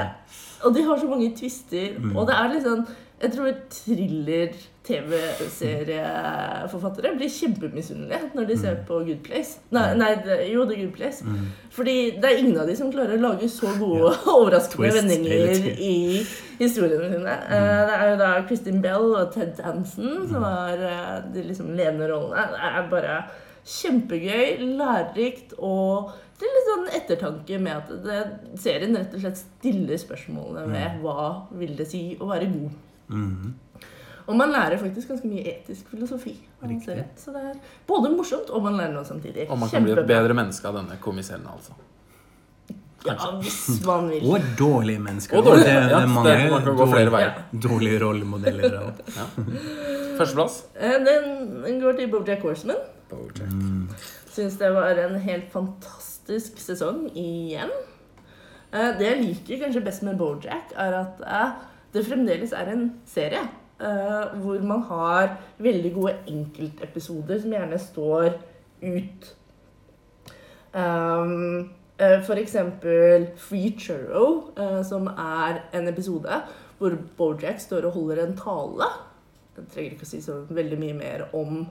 og de har så mange twister. Mm. Og det er sånn Jeg tror thriller-TV-serieforfattere blir kjempemisunnelige når de Mm. ser på Good Place. Nei, nei det, jo, The Good Place. Fordi det er ingen av de som klarer å lage så gode overraskende Twist vendinger i historiene sine. Mm. Eh, Det er jo da Kristin Bell og Ted Danson som har eh, de liksom ledende rollene. Det er bare kjempegøy, lærerikt og til litt sånn ettertanke med at det, serien rett og slett stiller spørsmålene ved hva vil det si å være god. Mhm. Og man lærer faktisk ganske mye etisk filosofi. Så det er både morsomt og man lærer noe samtidig. Og man kan bli et bedre menneske av denne komiseren, altså. Ja, hvis man vil. Og dårlige mennesker. Og dårlige, det, ja, det mange det- man kan gå flere veier. Dårlige rollemodeller. Ja. Førsteplass. Eh, Den den går til Bojack Horseman. Bojack. Syns det var en helt fantastisk sesong igjen. Eh, Det jeg liker kanskje best med Bojack, er at eh, det fremdeles er en serie. eh, Hvor man har veldig gode enkeltepisoder som gjerne står ut. Um, For eksempel Free Churro, som er en episode hvor Bojack står og holder en tale. Jeg trenger ikke å si så veldig mye mer om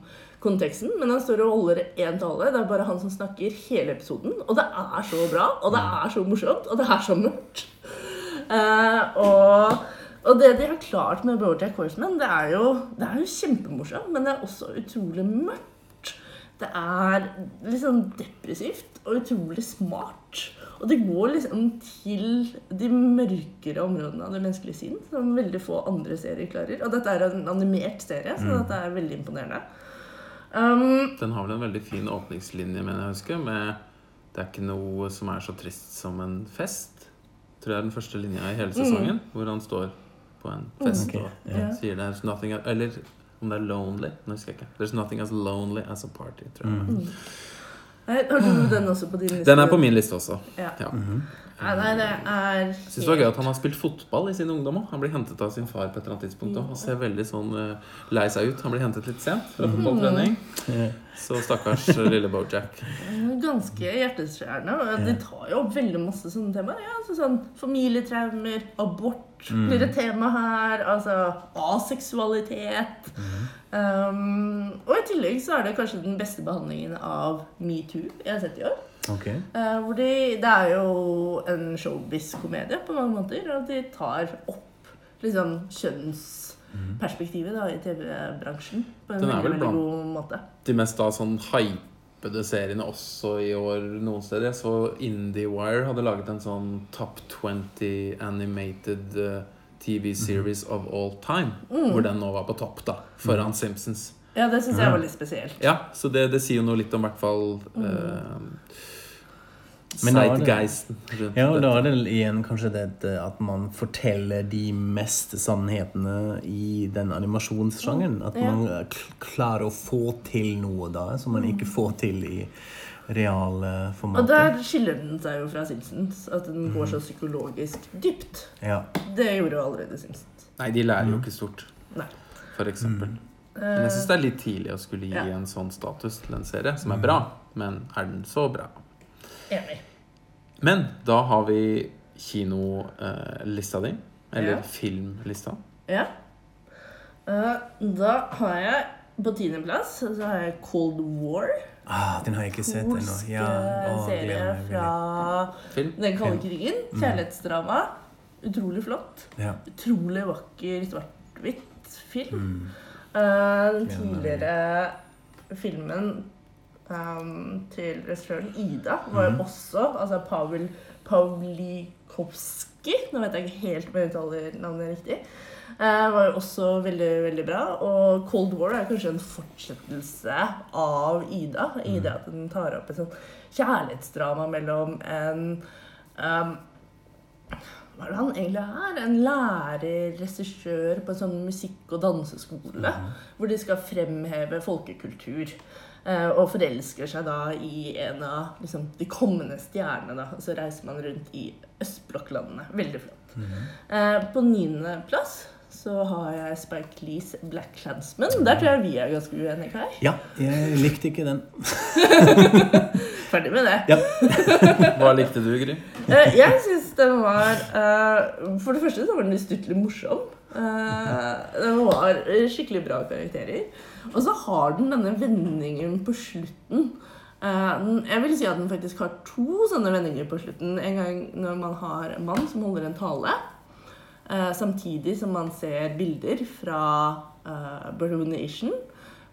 konteksten, men han står og holder én tale. Det er bare han som snakker hele episoden. Og det er så bra, og det er så morsomt, og det er så mørkt. Uh, og, og det de har klart med Bojack Horseman, det er jo, det er jo kjempemorsomt, men det er også utrolig mørkt. Det er litt sånn depressivt og utrolig smart. Og det går liksom til de mørkere områdene av det menneskelige sinn, som veldig få andre serier klarer. Og dette er en animert serie, så dette er veldig imponerende. Um, Den har vel en veldig fin åpningslinje, mener jeg å huske. Med 'Det er ikke noe som er så trist som en fest'. Tror jeg er den første linja i hele sesongen. Hvor han står på en fest okay. og yeah. sier 'there's nothing Eller om det er 'lonely'. Nå husker jeg ikke. 'There's nothing as lonely as a party'. tror jeg. Mm. har du den også på din liste? Den er på min liste også. Ja. Ja. Nei, nei, det er Jeg synes det var gøy at han har spilt fotball i sin ungdom òg. Han blir hentet av sin far på et eller annet tidspunkt og Han ser veldig sånn eh, lei seg ut. Han blir hentet litt sent fra fotballtrening. Ja. Så stakkars eh, lille Bojack. ganske hjerteskjærende. De tar jo opp veldig masse sånne temaer. Ja, Så sånn Familietraumer, abort blir et tema her. Altså aseksualitet. Um, og i tillegg så er det kanskje den beste behandlingen av metoo jeg har sett i år. Ok. Uh, hvor de, det er jo en showbiz-komedie på mange måter, og de tar opp liksom kjønnsperspektivet da, i TV-bransjen på en veldig, veldig god måte. De mest da sånn hypede seriene også i år noen steder. Jeg så IndieWire hadde laget en sånn Top 20 animated eh, TV series of all time. Hvor den nå var på topp, da. Foran Simpsons. Ja, det syns jeg var litt spesielt. Ja, så det, det sier jo noe litt om hvert fall eh, Men Ja, og da er det igjen kanskje det at man forteller de mest sannhetene i den animasjonssjangeren. At man klarer å få til noe da som man ikke får til i reale Og der skiller den seg jo fra Simpsons. At den går så psykologisk dypt. Ja. Det gjorde jo allerede Simpsons. Nei, de lærer jo ikke stort, Nei. for eksempel. Men jeg syns det er litt tidlig å skulle gi Ja. en sånn status til en serie, som er bra. Men er den så bra? Enig. Men da har vi kinolista di. Eller Ja. filmlista. Ja. Eh, da har jeg på tiendeplass så har jeg Cold War. Ah, den har jeg ikke sett ennå. Polsk Ja. Oh, serie fra Film. den kalde krigen. Kjærlighetsdrama. Utrolig flott. Ja. Utrolig vakker svart-hvitt film. Mm. Eh, den tidligere filmen um, til regissøren Ida var jo også altså Pavel Pavlikovskij Nå vet jeg ikke helt om jeg uttaler navnet riktig. Uh, var jo også veldig, veldig bra. Og Cold War er kanskje en fortsettelse av Ida. I det at den tar opp et sånt kjærlighetsdrama mellom en um, hva er det han egentlig er? En lærerregissør på en sånn musikk- og danseskole. Hvor de skal fremheve folkekultur. eh, Og forelsker seg da i en av liksom, de kommende stjernene. Og så reiser man rundt i østblokklandene. Veldig flott. Eh, På niendeplass så har jeg Spike Lees Black Clansman. Der tror jeg vi er ganske uenige, Kai. Ja, jeg likte ikke den. Ferdig med det. Ja. Hva likte du, Gry? Eh, jeg syns den var uh, For det første så var den ustyrtelig morsom. Uh, den var skikkelig bra karakterer. Og så har den denne vendingen på slutten. Uh, jeg vil si at den faktisk har to sånne vendinger på slutten. En gang når man har en mann som holder en tale, samtidig som man ser bilder fra uh, Baronation.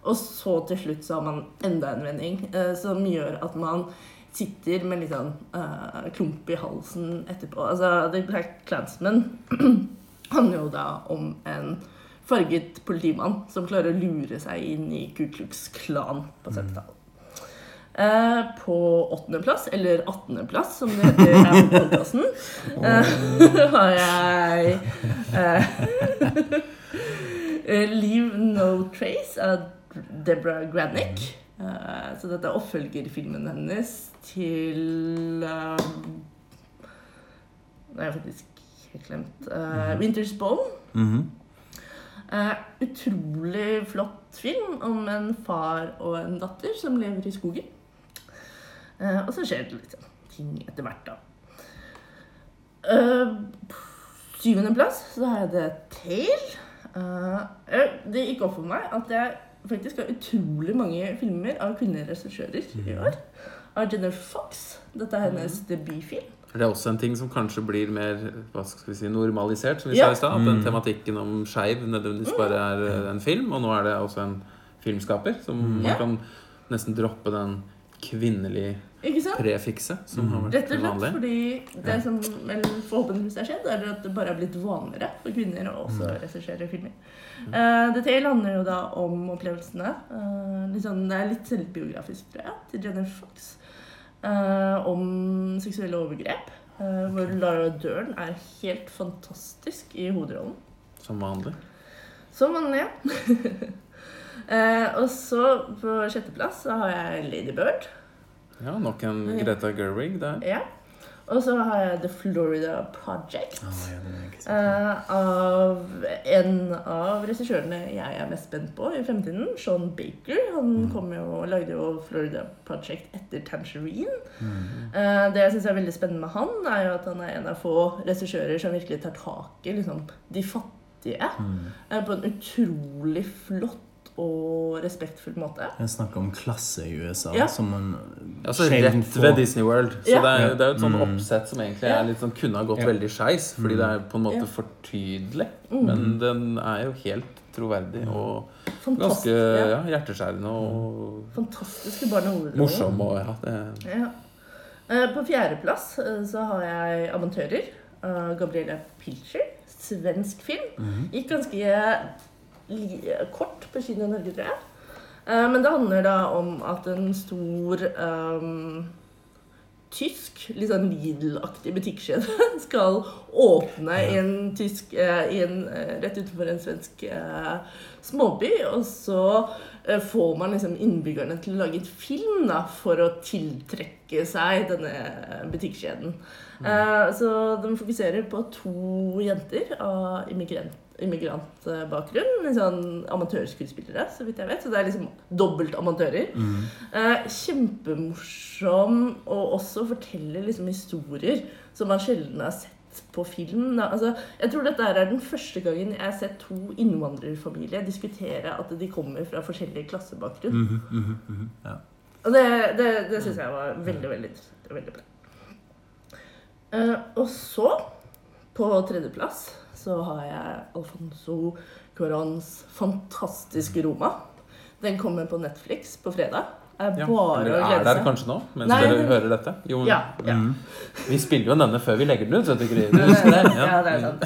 Og så til slutt så har man enda en vending som gjør at man sitter med litt sånn uh, klump i halsen etterpå. Altså, The Black Clansman handler jo da om en farget politimann som klarer å lure seg inn i Ku Klux Klan på 70-tallet. Uh, på åttendeplass, eller attendeplass, som det heter her på podkasten, uh, har jeg uh, Leave No Trace av Deborah Granick. Eh, så dette er oppfølgerfilmen hennes til eh, Det er faktisk helt glemt. Eh, Winter's Bone. Mhm. Eh, utrolig flott film om en far og en datter som lever i skogen. Eh, og så skjer det litt sånn ting etter hvert, da. Uh, Syvendeplass så har jeg The Tale. Uh, det gikk opp for meg at jeg faktisk har utrolig mange filmer av kvinnelige regissører i år. Av Jennifer Fox. Dette er hennes debutfilm. Er det også en ting som kanskje blir mer hva skal vi si, normalisert? som vi Ja. sa i stad, At den Mm. tematikken om skeiv nødvendigvis bare er en film, og nå er det også en filmskaper. Som man Ja. kan nesten droppe den kvinnelige? Prefikset som har vært Rett og slett vanlig. fordi det som vel forhåpentligvis har skjedd, er at det bare har blitt vanligere for kvinner å også regissere filmer. Uh, dette handler jo da om opplevelsene. Uh, sånn- det er litt selvbiografisk, tror jeg, til Jennifer Fox. Uh, om seksuelle overgrep. Uh, hvor Lara Dern er helt fantastisk i hovedrollen. Som vanlig. Som vanlig, ja. uh, og så på sjetteplass så har jeg Lady Bird. Ja, nok en Greta Gerwig der. Ja. Og så har jeg The Florida Project. Oh, ja, eh, av en av regissørene jeg er mest spent på i fremtiden, Sean Baker. Han kom jo lagde jo Florida Project etter Tangerine. Eh, det jeg syns er veldig spennende med han, er jo at han er en av få regissører som virkelig tar tak i liksom, de fattige eh, på en utrolig flott og respektfull måte. Jeg snakker om klasse i USA, Ja. som man Altså rett får. ved Disney World. Så Ja. det, er, det er jo et sånt Mm. oppsett som egentlig er litt sånn, kunne ha gått Ja. veldig skeis, fordi det er på en måte Ja. for tydelig. Mm. Men den er jo helt troverdig og ganske Fantastisk, ja. ja, hjerteskjærende og Fantastiske barne- og morsom. Og, ja, det, Ja. Eh, På fjerdeplass eh, så har jeg 'Amatører' av Gabriella Pilcher. Svensk film. Gikk ganske kort på kino i Norge, tror jeg. Eh, Men det handler da om at en stor um, tysk, litt sånn Lidl-aktig butikkskjede skal åpne i en tysk eh, i en, eh, rett utenfor en svensk uh, småby. Og så eh, får man liksom innbyggerne til å lage et film da, for å tiltrekke seg denne butikkskjeden. Mm. Uh, så de fokuserer på to jenter av immigrant, immigrantbakgrunn. Sånn amatørskuespillere, så vidt jeg vet. Så det er liksom dobbelt amatører. Eh, kjempemorsom, og også forteller liksom historier som man sjelden har sett på film. Altså, jeg tror dette er den første gangen jeg har sett to innvandrerfamilier diskutere at de kommer fra forskjellige klassebakgrunn. Mm -hmm, mm -hmm, ja. Og det, det, det syns jeg var veldig, veldig og veldig bra. Eh, og så, på tredjeplass, så har jeg Alfonso Corons fantastiske Roma. Den kommer på Netflix på fredag. Er ja. bare Eller å er glede der seg. kanskje nå, mens Nei, dere hører dette? Jo, Ja, ja. vi spiller jo denne før vi legger den ut, vet du, Gry. Du Ja, det? er sant.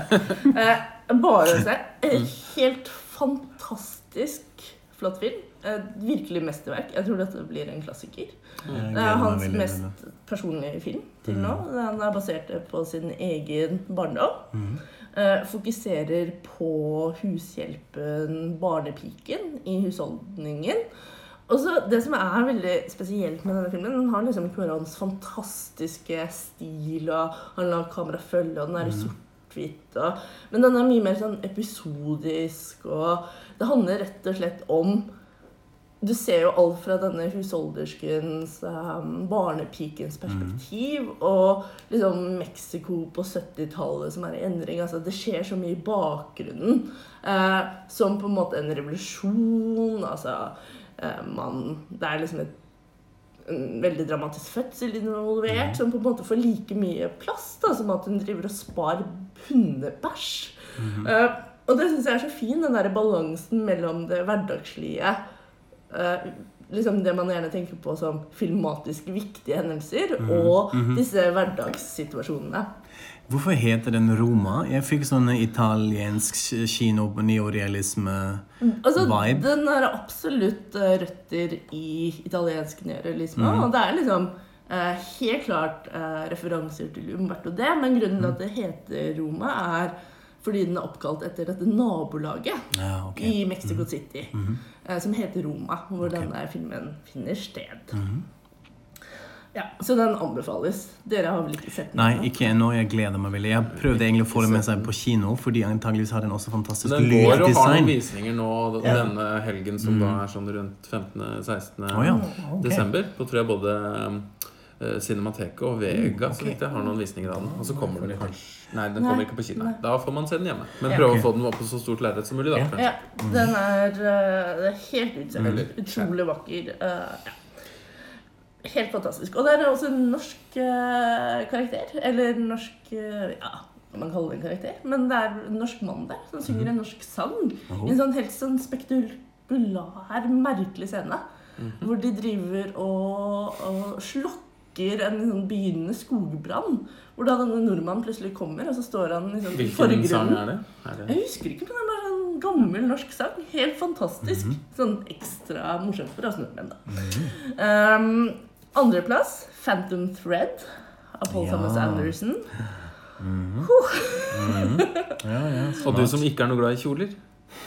Eh, bare å se. En helt fantastisk flott film. Et virkelig mesterverk. Jeg tror dette blir en klassiker. Det er hans mest personlige film til nå. Den er basert på sin egen barndom. Mhm. Eh, fokuserer på hushjelpen, barnepiken, i husholdningen. Og så Det som er veldig spesielt med denne filmen, den har liksom Cuarons fantastiske stil, og han lar kameraet følge, og den er i sort svart-hvitt. Men den er mye mer sånn episodisk, og det handler rett og slett om Du ser jo alt fra denne husholderskens, um, barnepikens perspektiv, og liksom Mexico på 70-tallet som er i endring. Altså, det skjer så mye i bakgrunnen. Eh, som på en måte en revolusjon. Altså, eh, man Det er liksom et en veldig dramatisk fødsel involvert, som på en måte får like mye plass da, som at hun driver og spar hundebæsj. Eh, og det syns jeg er så fin, den der balansen mellom det hverdagslige liksom Det man gjerne tenker på som filmatisk viktige hendelser, og disse hverdagssituasjonene. Hvorfor heter den Roma? Jeg fikk sånn italiensk kino på neorealisme. Altså, Vibe. Den har absolutt eh, røtter i italiensk neorealisme. Og det er liksom eh, helt klart eh, referanser til Umberto D. Men grunnen til at det heter Roma, er fordi den er oppkalt etter dette nabolaget Ja, okay. i Mexico City. eh, som heter Roma, hvor denne filmen finner sted. Ja, Så den anbefales. Dere har vel ikke sett den? Nei, da? ikke ennå. Jeg gleder meg veldig. Jeg prøvde egentlig å få det med seg på kino, fordi antageligvis har den også fantastisk Den går og har noen lyddesign. visninger nå denne helgen, som da er sånn rundt 15.-16. Oh, ja, okay. desember. På tror jeg både Cinemateket og Vega så vidt jeg har noen visninger av den. Og så kommer den kanskje Nei, den kommer ikke på kino. Da får man se den hjemme. Men prøv prøve Ok. å få den opp på så stort lerret som mulig, da. Ja. kanskje. Ja, den er, uh, det er helt utseendet. Mm. Utrolig vakker. Uh, ja. Helt fantastisk. Og det er også en norsk uh, karakter. Eller norsk eh, Ja, man kaller det en karakter? Men det er en norsk mann der som synger en norsk sang. I en sånn helt sånn spektakulær, merkelig scene. Hvor de driver og, og slokker en sånn begynnende skogbrann. Hvor da denne nordmannen plutselig kommer, og så står han liksom, i sånn forgrunnen. sang er det? Er det? Jeg husker ikke, men det er bare en gammel norsk sang. Helt fantastisk. Sånn ekstra morsomt for oss nordmenn, da. Um, Andreplass, Phantom Thread av Paul Ja. Thomas Anderson. Ja, ja, Og du som ikke er noe glad i kjoler?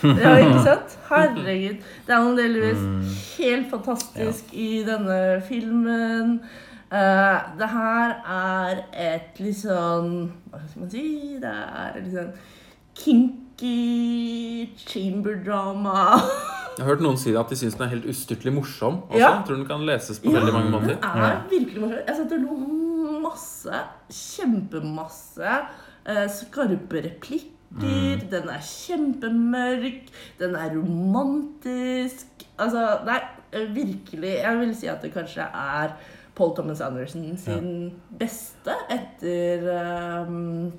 Ja, ikke sant? Herregud. Det er Lewis helt fantastisk i denne filmen. Eh, det her er et litt sånn Hva skal man si? Det er et litt sånn kinky chamber-drama. Jeg har hørt noen si at de syns den er helt ustyrtelig morsom. Også. Ja. Tror den kan leses på veldig mange måter. Den er virkelig morsom. Jeg satt og lo masse. Kjempemasse. Uh, skarpe replikker. Den er kjempemørk. Den er romantisk. Altså, nei, er virkelig Jeg vil si at det kanskje er Paul Thomas Anderson sin beste etter um,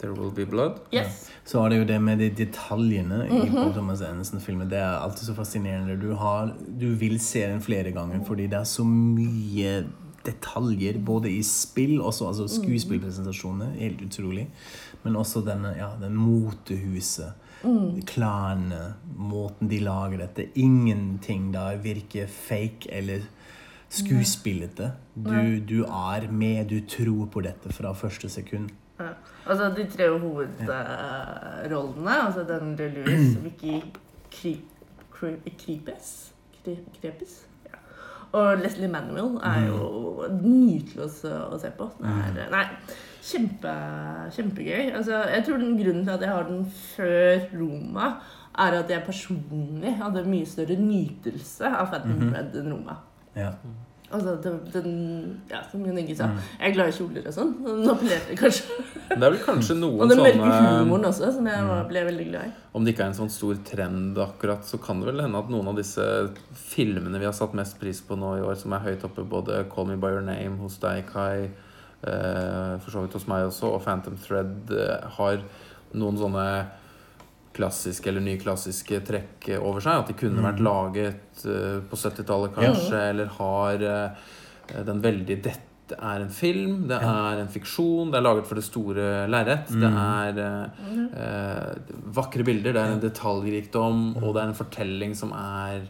There Will Be Blood. Yes. Så er det jo det med de detaljene i Paul Thomas Anderson-filmer. Det er alltid så fascinerende. Du, har, du vil se den flere ganger fordi det er så mye detaljer, både i spill, også, altså skuespillpresentasjoner, helt utrolig, men også denne, ja, den motehuset, klærne, måten de lager dette. Ingenting der virker fake eller skuespillete. Du, du er med, du tror på dette fra første sekund. Ja. Altså de tre hovedrollene, altså den Lewis, Vicky Kri- Kri- Kripes Krepes? Ja. Og Leslie Manuel er jo nydelig å, se- på. Er, nei, kjempe, kjempegøy. Altså, jeg tror den grunnen til at jeg har den før Roma, er at jeg personlig hadde mye større nytelse av Phantom Red enn Roma. Ja. Altså, det, den, ja, som Jon Inge sa, jeg er glad i kjoler og sånn. Den appellerer kanskje. Det er vel kanskje noen sånne Og den mørke humoren også, som jeg mm. ble veldig glad i. Om det ikke er en sånn stor trend akkurat, så kan det vel hende at noen av disse filmene vi har satt mest pris på nå i år, som er høyt oppe, både 'Call Me By Your Name' hos deg, Kai, eh, for så vidt hos meg også, og 'Phantom Thread', eh, har noen sånne klassiske eller nyklassiske trekk over seg. At de kunne vært laget uh, på 70-tallet, kanskje, eller har uh, den veldig Dette er en film, det er en fiksjon, det er laget for det store lerret. Det er uh, vakre bilder, det er en detaljrikdom, og det er en fortelling som er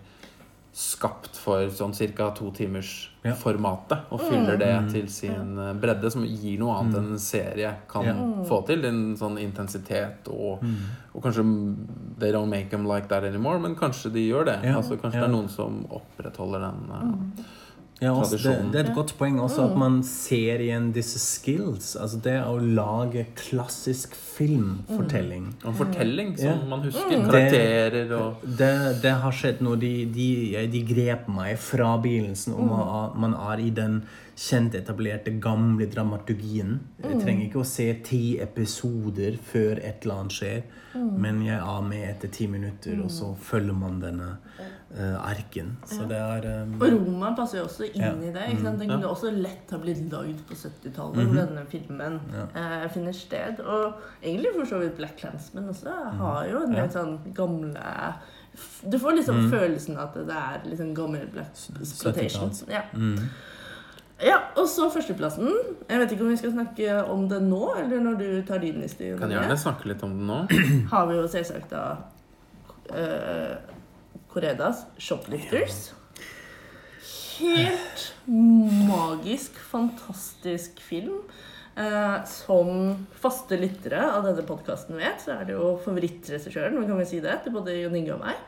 skapt for sånn ca. to timers Ja. formatet. Og fyller det til sin eh, bredde, som gir noe annet enn en serie kan Ja. få til. En sånn intensitet og, og kanskje They don't make them like that anymore, men kanskje de gjør det. Ja. Altså Kanskje Ja. det er noen som opprettholder den, eh, Ja, også, det, det er et godt poeng også at man ser igjen disse skills. Altså det å lage klassisk filmfortelling. Og en fortelling som Ja. man husker. Karakterer og Det, det har skjedd noe. De, de, de grep meg fra begynnelsen om at man er i den kjent etablerte, gamle dramaturgien. Jeg trenger ikke å se ti episoder før et eller annet skjer, men jeg er med etter ti minutter, og så følger man denne eh, arken. Så det er um, Og Roma passer jo også inn Ja. i det. ikke sant? Den kunne også lett ha blitt lagd på 70-tallet, hvor denne filmen eh, finner sted. Og egentlig for så vidt Black Clansman også har jo en del sånn gamle Du får liksom følelsen at det er liksom gammel Black Exploitation. 70-talls. Ja. mm. ja, og så førsteplassen. Jeg vet ikke om vi skal snakke om det nå, eller når du tar din liste. Kan gjerne snakke litt om det nå. Har vi jo selvsagt da uh, Koredas 'Shoplifters'. Helt magisk, fantastisk film. Eh, som faste lyttere av denne podkasten vet, så er det jo favorittregissøren kan vi si det, til både Jon Inge og meg.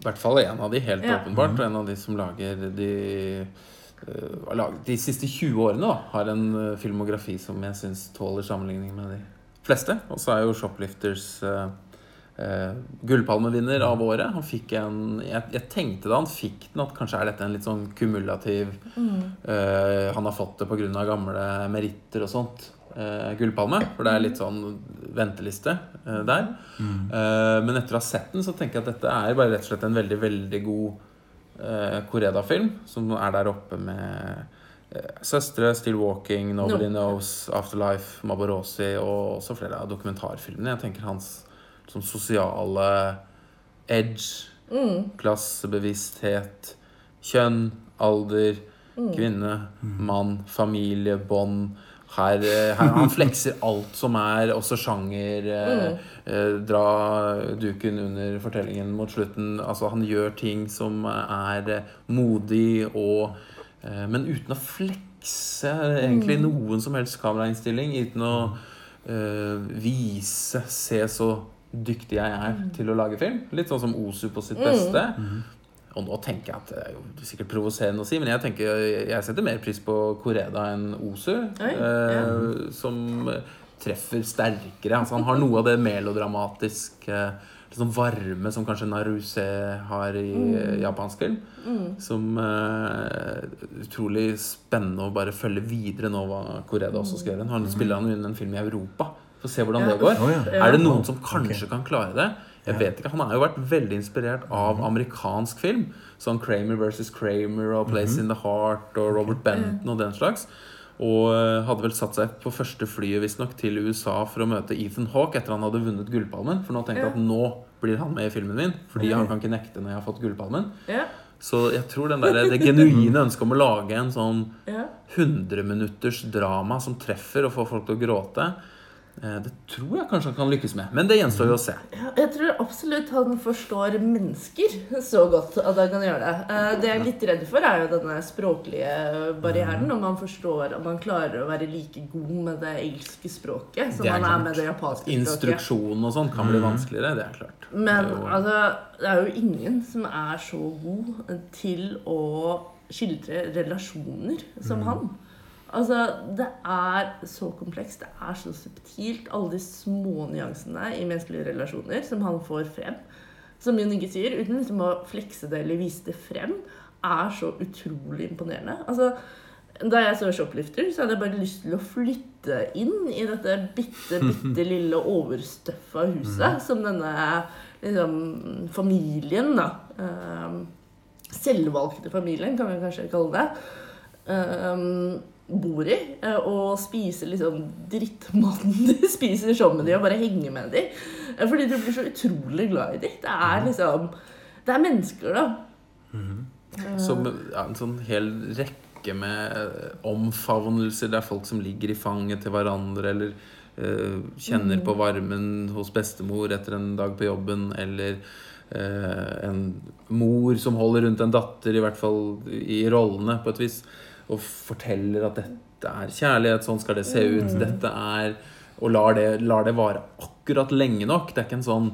I hvert fall en av de, helt Ja. åpenbart. Og en av de som lager de laget De siste 20 årene da, har en øh, filmografi som jeg syns tåler sammenligning med de fleste. Og så er jo Shoplifters øh, øh, gullpalmevinner av året. Han fikk en jeg, jeg tenkte da han fikk den, at kanskje er dette en litt sånn kumulativ øh, Han har fått det pga. gamle meritter og sånt. øh, gullpalme. For det er litt sånn venteliste øh, der. Eh, men etter å ha sett den, så tenker jeg at dette er bare rett og slett en veldig, veldig god uh, Koreda-film. Som er der oppe med uh, Søstre, Still Walking, Nobody No. Knows, Afterlife, Maborosi og også flere av dokumentarfilmene. Jeg tenker hans sånn sosiale edge, klassebevissthet, kjønn, alder, kvinne, mann, familie, bånd. Her, eh, her, han flekser alt som er også sjanger. Mm. eh, dra duken under fortellingen mot slutten. Altså, han gjør ting som er eh, modig og eh, Men uten å flekse egentlig noen som helst kamerainnstilling. Uten å eh, vise Se så dyktig jeg er til å lage film. Litt sånn som Osu på sitt beste. Og nå tenker jeg at det er jo sikkert provoserende å si, men jeg tenker jeg setter mer pris på Koreda enn Osu. Oi, eh, Som treffer sterkere. Altså, han har noe av det melodramatiske liksom varme som kanskje Naruse har i mm. japansk film. Som uh, utrolig spennende å bare følge videre nå hva Koreda også skal gjøre. Han spiller han jo inn en film i Europa. Få se hvordan Ja. det går. Er det noen som kanskje kan klare det? Jeg vet ikke, Han har jo vært veldig inspirert av amerikansk film. Sånn Kramer versus Kramer og Place in the Heart og Robert Benton og den slags. Og eh, hadde vel satt seg på første flyet visstnok til USA for å møte Ethan Hawke etter han hadde vunnet Gullpalmen. For nå tenkte jeg at nå blir han med i filmen min, fordi han kan ikke nekte når jeg har fått Gullpalmen. Ja, Så jeg tror den der, det genuine ønsket om å lage en sånn 100 minutters drama som treffer og får folk til å gråte, det tror jeg kanskje han kan lykkes med. Men det gjenstår jo å se. Jeg tror absolutt han forstår mennesker så godt at han kan gjøre det. Eh, Det jeg er litt redd for, er jo denne språklige barrieren. Om han forstår om han klarer å være like god med det engelske språket som han er er med det japanske språket. Instruksjon og sånn kan bli vanskeligere, det er klart. Men Det er jo- altså, det er jo ingen som er så god til å skildre relasjoner som han. Altså, Det er så komplekst, det er så subtilt. Alle de små nyansene i menneskelige relasjoner som han får frem. Som Jon Inge sier, uten liksom å flekse det eller vise det frem, er så utrolig imponerende. Altså, da jeg så 'Shoplifter', så hadde jeg bare lyst til å flytte inn i dette bitte, bitte lille overstøffa huset som denne liksom, familien, da ehm, Selvvalgte familien, kan vi kanskje kalle det. ehm, bor i. eh, Og spiser liksom drittmaten de spiser sammen med de og bare henger med de. Eh, Fordi du blir så utrolig glad i de. Det er liksom Det er mennesker, da. Som ja, en sånn hel rekke med omfavnelser. Det er folk som ligger i fanget til hverandre, eller uh, kjenner på varmen hos bestemor etter en dag på jobben, eller uh, en mor som holder rundt en datter, i hvert fall i rollene, på et vis, og forteller at dette er kjærlighet, sånn skal det se ut, dette er Og lar det, lar det vare akkurat lenge nok. Det er ikke en sånn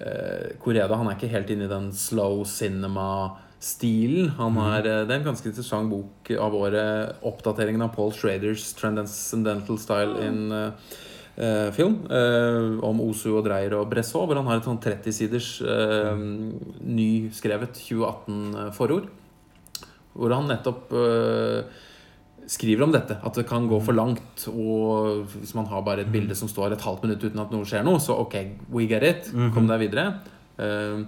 eh, Koreda han er ikke helt inne i den slow cinema stilen. Han er, eh, det er en ganske interessant bok av året. Oppdateringen av Paul Schraders 'Transcendental Style in uh, eh, Film'. eh, om Osu og Dreyer og Bressot, hvor han har et sånn 30-siders uh, nyskrevet 2018-forord. Hvor han nettopp eh, skriver om dette. At det kan gå for langt. Og hvis man har bare et bilde som står et halvt minutt uten at noe skjer noe, så ok, we get it. Kom deg videre. Uh,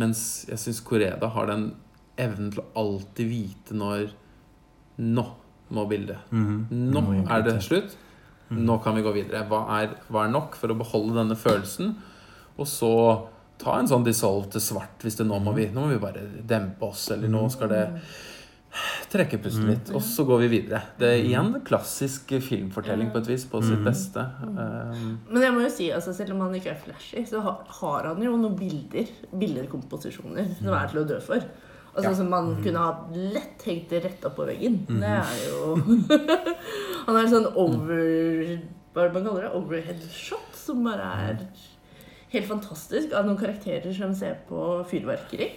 mens jeg syns Koreda har den evnen til å alltid vite når Nå må bildet. Mhm. Nå Nå er det slutt. Nå kan vi gå videre. Hva er, hva er nok for å beholde denne følelsen? Og så ta en sånn dissolve til svart hvis det nå må vi Nå må vi bare dempe oss, eller nå skal det trekke pusten litt, og så går vi videre. Det er igjen klassisk filmfortelling på et vis, på sitt beste. Um, Men jeg må jo si, altså, selv om han ikke er flashy, så har, han jo noen bilder, billedkomposisjoner, som er til å dø for. Altså Ja. Som man kunne ha lett hengt det rett opp på veggen. Det er jo Han er en sånn over... Hva er det man kaller det? Overhead shot, som bare er helt fantastisk. Av noen karakterer som ser på fyrverkeri.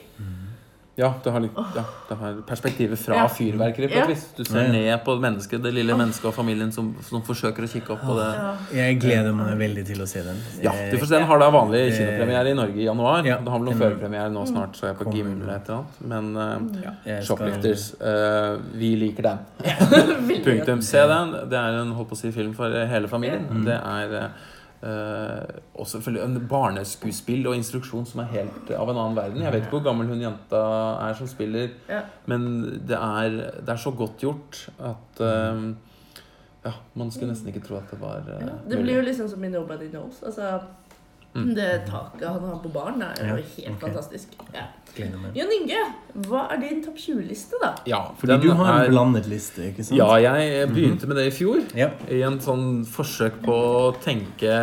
Ja, det har, litt, ja, det har perspektivet fra Ja. fyrverkeri på Ja. et vis. Du ser ned på mennesket, det lille mennesket og familien som, som forsøker å kikke opp på det. Ja. Jeg gleder meg veldig til å se den. Ja, du får se Den har da vanlig Eh, kinopremiere i Norge i januar. ja, det har vel noen førpremiere nå snart, så jeg er på. Gimle eller et eller annet. Men uh, Ja, Shoplifters, uh, vi liker den. Punktum. Se den. Det er en holdt på å si, film for eh, hele familien. Mm. Det er eh, også selvfølgelig en barneskuespill og instruksjon som er helt av en annen verden. Jeg vet ikke hvor gammel hun jenta er som spiller, Ja. men det er, det er så godt gjort at eh, Ja, man skulle nesten ikke tro at det var uh, Ja, det blir jo liksom som i Nobody Knows. Altså, Mm. Det taket han har på barn, er jo Ja, helt okay. fantastisk. Ja. Jon Inge, hva er din topp 20-liste, da? Ja, Fordi den du har en er- blandet liste, ikke sant? Ja, jeg begynte med det i fjor. Ja. I en sånn forsøk på å tenke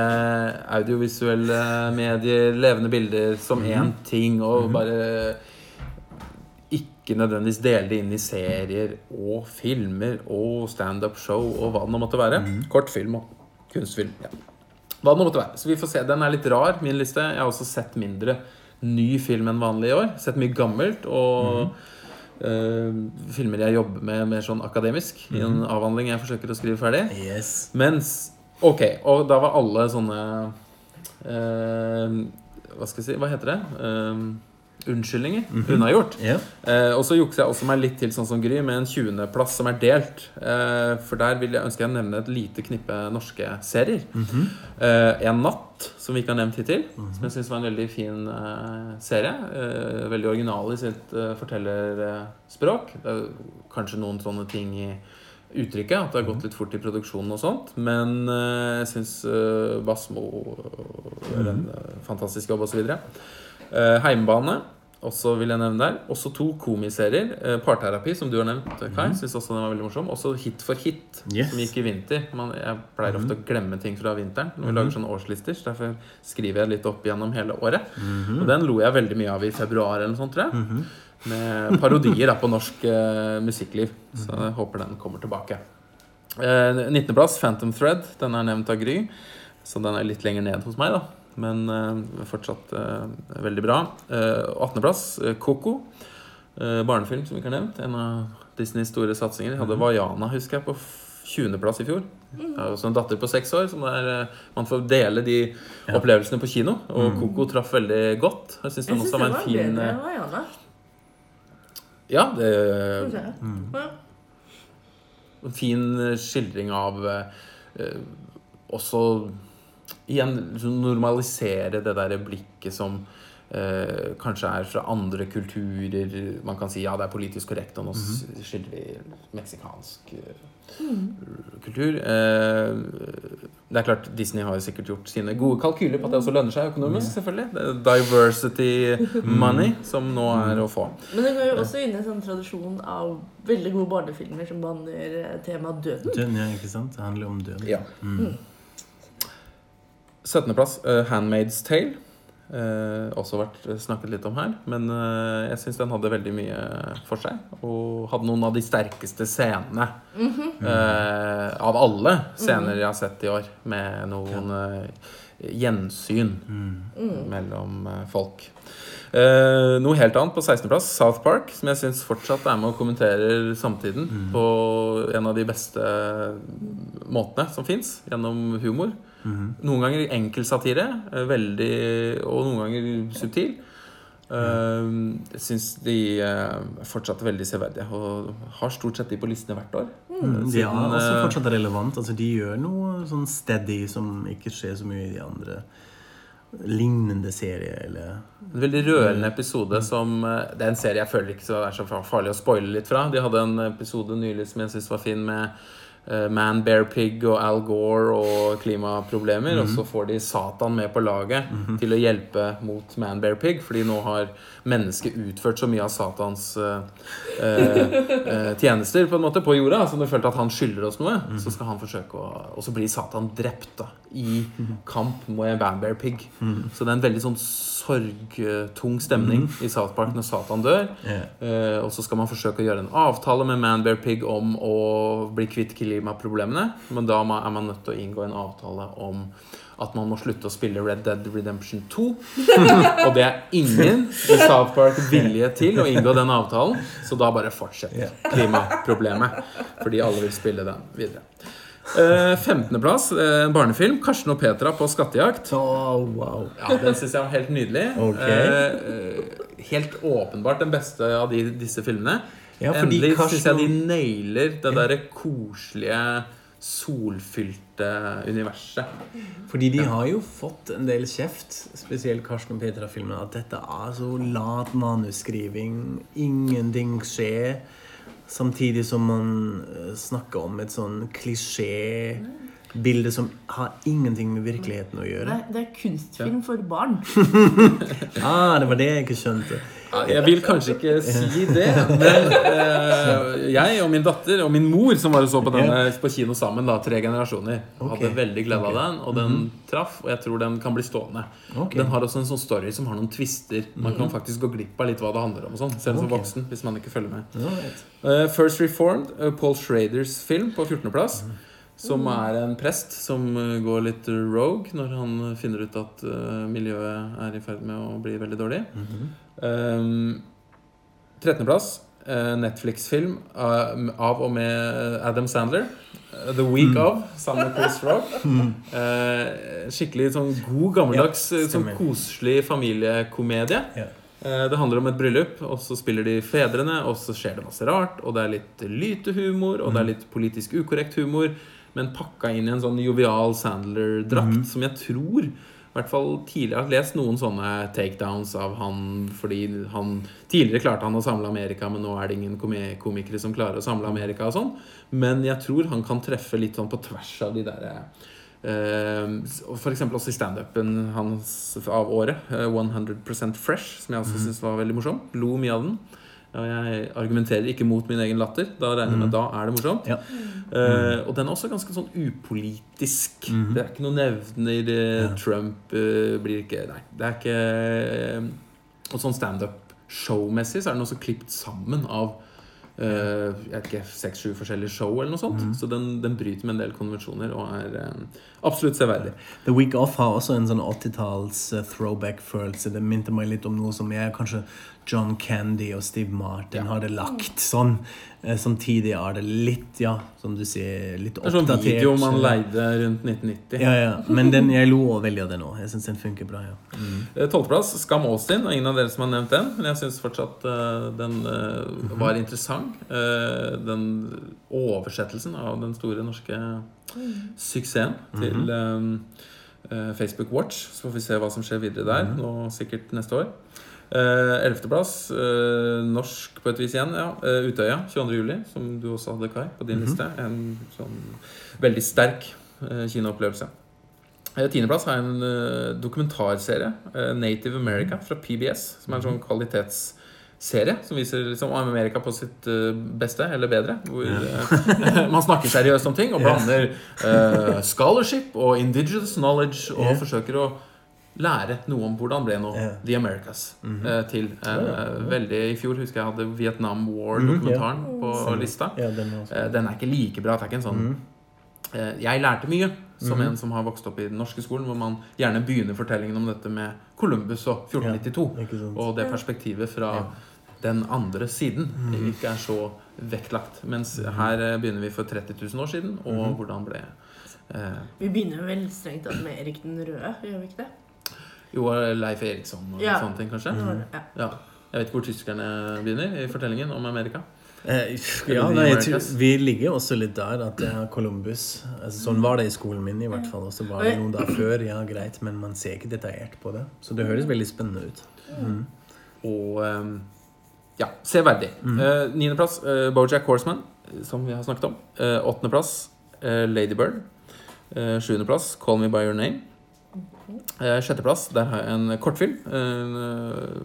audiovisuelle medier, levende bilder, som én ting, og bare ikke nødvendigvis dele det inn i serier og filmer og standup-show og hva det nå måtte være. Kortfilm og kunstfilm. Ja. Hva det måtte være. Så vi får se. Den er litt rar, min liste. Jeg har også sett mindre ny film enn vanlig i år. Sett mye gammelt. og eh, filmer jeg jobber med mer sånn akademisk i en avhandling jeg forsøker å skrive ferdig. Yes. Mens Ok, og da var alle sånne uh, Hva skal jeg si Hva heter det? Eh, unnskyldninger unnagjort. Yeah. Eh, og så jukser jeg også meg litt til sånn som Gry, med en 20.-plass som er delt. Eh, for der vil jeg ønske jeg nevne et lite knippe norske serier. eh, En natt, som vi ikke har nevnt hittil. Som jeg syns var en veldig fin eh, serie. Eh, veldig original i sitt eh, fortellerspråk. Det er kanskje noen sånne ting i uttrykket, at det har gått litt fort i produksjonen og sånt. Men eh, jeg syns uh, Basmo gjør en eh, fantastisk jobb, osv. Uh, Heimebane, også vil jeg nevne der. Også to komiserier. Eh, parterapi, som du har nevnt, Kai. Syns også den var veldig morsom. Også Hit for hit, Yes. som gikk i vinter. Man, jeg pleier ofte å glemme ting fra vinteren når vi lager sånne årslister. Så derfor skriver jeg litt opp gjennom hele året. Og den lo jeg veldig mye av i februar eller noe sånt, tror jeg. Med parodier da, på norsk eh, musikkliv. Så jeg håper den kommer tilbake. Eh, 19.-plass, Phantom Thread. Den er nevnt av Gry. Så den er litt lenger ned hos meg, da. Men eh, fortsatt eh, veldig bra. Eh, 18.-plass, eh, Coco. Eh, barnefilm, som vi ikke har nevnt. En av Disneys store satsinger. Jeg hadde Vaiana, husker jeg, på 20.-plass i fjor. Jeg har også en datter på seks år, som der, man får dele de opplevelsene på kino. Og Coco traff veldig godt. Jeg syns den også det var en fin bedre enn Vaiana. Ja, det jeg. En fin skildring av eh, også Igjen normalisere det der blikket som eh, kanskje er fra andre kulturer. Man kan si ja, det er politisk korrekt, og nå s- skildrer vi meksikansk mm. kultur. Eh, det er klart, Disney har sikkert gjort sine gode kalkyler på at det også lønner seg økonomisk. selvfølgelig. Er diversity money som nå er å få. Men det går jo også inn i en sånn tradisjon av veldig gode barnefilmer som behandler eh, temaet døden. Døden, ja, ikke sant? Det handler om døden. Ja. 17.-plass, uh, 'Handmaid's Tale'. Uh, også vært snakket litt om her. Men uh, jeg syns den hadde veldig mye for seg. Og hadde noen av de sterkeste scenene eh, av alle scener jeg har sett i år. Med noen eh, gjensyn mellom eh, folk. Eh, noe helt annet på 16.-plass, South Park, som jeg syns fortsatt er med og kommenterer samtiden på en av de beste måtene som fins, gjennom humor. Noen ganger enkel satire, eh, veldig, og noen ganger subtil. Eh, Jeg syns de eh, er fortsatt veldig severdige, og har stort sett de på listene hvert år. Mm, de er også fortsatt relevant. Altså, de gjør noe sånn steady som ikke skjer så mye i de andre lignende serie, Eller En veldig rørende episode som eh, Det er en serie jeg føler ikke så er så farlig å spoile litt fra. De hadde en episode nylig som jeg syns var fin, med Man, Bear Pig og Al Gore og klimaproblemer. Og så får de Satan med på laget til å hjelpe mot Man, Bear Pig, fordi nå har mennesket utført så mye av Satans uh, eh, eh, tjenester på en måte på jorda. Så når du følte at han skylder oss noe. Så skal han forsøke å Og så blir Satan drept da i kamp med Man, Bear Pig. Så det er en veldig sånn sorgtung stemning i South Park når Satan dør. Yeah. Uh, og så skal man forsøke å gjøre en avtale med Man Bear Pig om å bli kvitt klimaproblemene. Men da er man nødt til å inngå en avtale om at man må slutte å spille Red Dead Redemption 2. og det er ingen i South Park vilje til å inngå den avtalen, så da bare fortsetter klimaproblemet. Fordi alle vil spille den videre. Uh, 15.-plass, uh, barnefilm. 'Karsten og Petra på skattejakt'. Oh, wow. Ja, Den syns jeg var helt nydelig. Okay. Uh, helt åpenbart den beste av de, disse filmene. Ja, fordi Endelig syns jeg de nailer det derre koselige, solfylte universet. Fordi de har jo fått en del kjeft, spesielt Karsten og Petra-filmen, at dette er så lat manusskriving, ingenting skjer. Samtidig som man eh, snakker om et sånn klisjébilde som har ingenting med virkeligheten å gjøre. Nei, det er kunstfilm for barn. Ah, det var det jeg ikke skjønte. Jeg vil kanskje ikke si det, men eh, jeg og min datter og min mor, som var og så på denne på kino sammen, da, tre generasjoner, hadde veldig glede av den, og den traff, og jeg tror den kan bli stående. Den har også en sånn story som har noen twister. Man kan faktisk gå glipp av litt hva det handler om, og sånn, selv som voksen, hvis man ikke følger med. Eh, First Reformed, eh, Paul Schraders film på 14.-plass. Som er en prest som eh, går litt rogue når han finner ut at miljøet er i ferd med å bli veldig dårlig. Um, 13.-plass, eh, Netflix-film eh, av og med Adam Sandler. eh, The Week of, sammen med Chris Rock. Eh, skikkelig sånn god, gammeldags, Ja, sånn koselig familiekomedie. Ja. Det handler om et bryllup, og så spiller de fedrene, og så skjer det masse rart. Og det er litt lytehumor, og det er litt politisk ukorrekt humor, men pakka inn i en sånn jovial Sandler-drakt som jeg tror i hvert fall tidligere har lest noen sånne takedowns av han fordi han Tidligere klarte han å samle Amerika, men nå er det ingen komikere som klarer å samle Amerika og sånn. Men jeg tror han kan treffe litt sånn på tvers av de derre Uh, eksempel også i standupen hans av året, eh, 100% Fresh, som jeg også synes var veldig morsom. Lo mye av den. Og jeg argumenterer ikke mot min egen latter. Da regner jeg med da er det morsomt. Ja. Uh, og den er også ganske sånn upolitisk. Det er ikke noe nevner eh, Ja. Trump uh, blir ikke Nei, det er ikke uh, Og sånn standup-show-messig så er den også klippet sammen av Uh, jeg vet ikke, seks-sju forskjellige show eller noe sånt. Så den, den bryter med en del konvensjoner og er uh, absolutt severdig. The Week Off har også en sånn 80-talls eh, throwback-følelse. Det minte meg litt om noe som jeg kanskje John Candy og Steve Martin Ja. det lagt sånn. Eh, Samtidig er det litt, ja, som du sier, litt Det er sånn video man leide rundt 1990. Ja, ja. Men den, jeg lo også veldig av den òg. Jeg syns den funker bra. ja. Tolvteplass, mm. Skam Austin. Ingen av dere som har nevnt den. Men jeg syns fortsatt uh, den uh, var interessant. Uh, den oversettelsen av den store norske suksessen til eh, eh, Facebook Watch. Så får vi se hva som skjer videre der. Nå sikkert neste år. Eh, Ellevteplass, eh, norsk på et vis igjen. ja eh, Utøya, 22. juli, som du også hadde, Kai, på din liste. En sånn veldig sterk eh, kinoopplevelse. Tiendeplass har jeg en dokumentarserie, Native America, fra PBS. Som er en sånn kvalitetsserie som viser liksom, Amerika på sitt beste, eller bedre. Hvor eh, man snakker seriøst om ting og blander uh, scholarship og indigenous knowledge og yeah. forsøker å lære noe om hvordan ble nå yeah. The Americas eh, til. Eh, veldig I fjor husker jeg hadde Vietnam Mhm, War-dokumentaren på Stemmer. lista. Ja, den også. Eh, Den er ikke like bra. Det er ikke en sånn Mhm. eh, Jeg lærte mye, som Mhm. en som har vokst opp i den norske skolen, hvor man gjerne begynner fortellingen om dette med Columbus og 1492. Ja. Og det perspektivet fra Ja. den andre siden ikke er så vektlagt. Mens her eh, begynner vi for 30 000 år siden, og hvordan ble eh, Vi begynner vel strengt tatt med Erik den røde, gjør vi ikke det? Jo, Leif Eriksson og Ja. sånne ting, kanskje? Mm. ja. Ja. Jeg vet ikke hvor tyskerne begynner i fortellingen om Amerika. Eh, ja, nei, tror- vi ligger også litt der at det er Columbus. Altså, sånn var det i skolen min i hvert fall. Og så var det noen der før, ja greit, men man ser ikke detaljert på det. Så det høres veldig spennende ut. Mm. Og eh, ja, severdig. Eh, Niendeplass uh, Bojack Horseman, eh, som vi har snakket om. Eh, Åttendeplass uh, Lady Bird. Eh, Sjuendeplass Call Me By Your Name. Eh, Sjetteplass, der har jeg en kortfilm. Uh,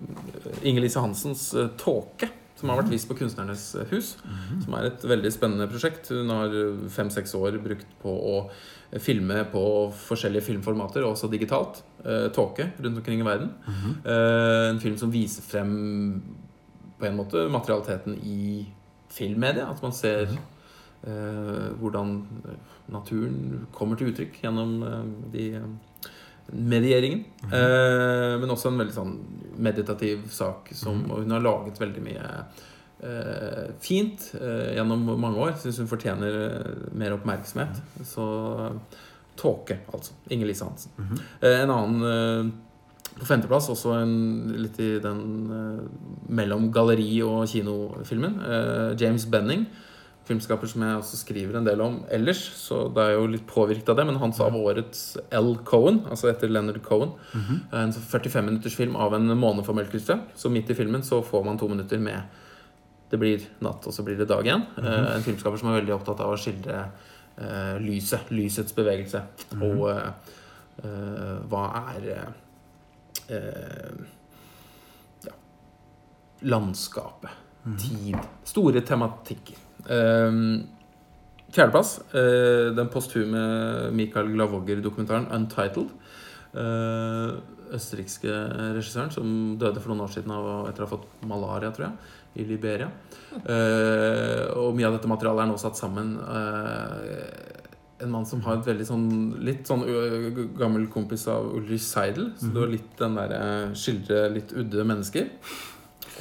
Inger-Lise Hansens eh, 'Tåke', som har vært vist på Kunstnernes hus. Som er et veldig spennende prosjekt. Hun har fem-seks år brukt på å filme på forskjellige filmformater, og også digitalt. Eh, 'Tåke' rundt omkring i verden. Eh, en film som viser frem på en måte materialiteten i filmmedia. At man ser eh, hvordan naturen kommer til uttrykk gjennom eh, de medieringen. Eh, men også en veldig sånn meditativ sak som Og hun har laget veldig mye eh, fint eh, gjennom mange år. Syns hun fortjener mer oppmerksomhet. Så eh, Tåke, altså. Inger-Lise Hansen. Eh, en annen på femteplass, også en, litt i den mellom galleri- og kinofilmen. James Benning. Filmskaper som jeg også skriver en del om ellers. Så det er jo litt påvirket av det. Men han sa av årets L. Cohen, altså etter Leonard Cohen. En 45 minutters film av en måneformørkelse. Så midt i filmen så får man to minutter med Det blir natt, og så blir det dag igjen. Eh, En filmskaper som er veldig opptatt av å skildre uh, lyset. Lysets bevegelse. Og uh, uh, hva er ja, landskapet, tid, store tematikker. Um, Fjerdeplass, eh, den posthume Michael Glavogger-dokumentaren 'Untitled'. Uh, østerrikske regissøren som døde for noen år siden av, etter å ha fått malaria, tror jeg, i Liberia. Eh, og mye av dette materialet er nå satt sammen. eh, en mann som har et veldig sånn litt sånn gammel kompis av Ulrich Seidel. Så det var litt den derre skildre litt udde mennesker.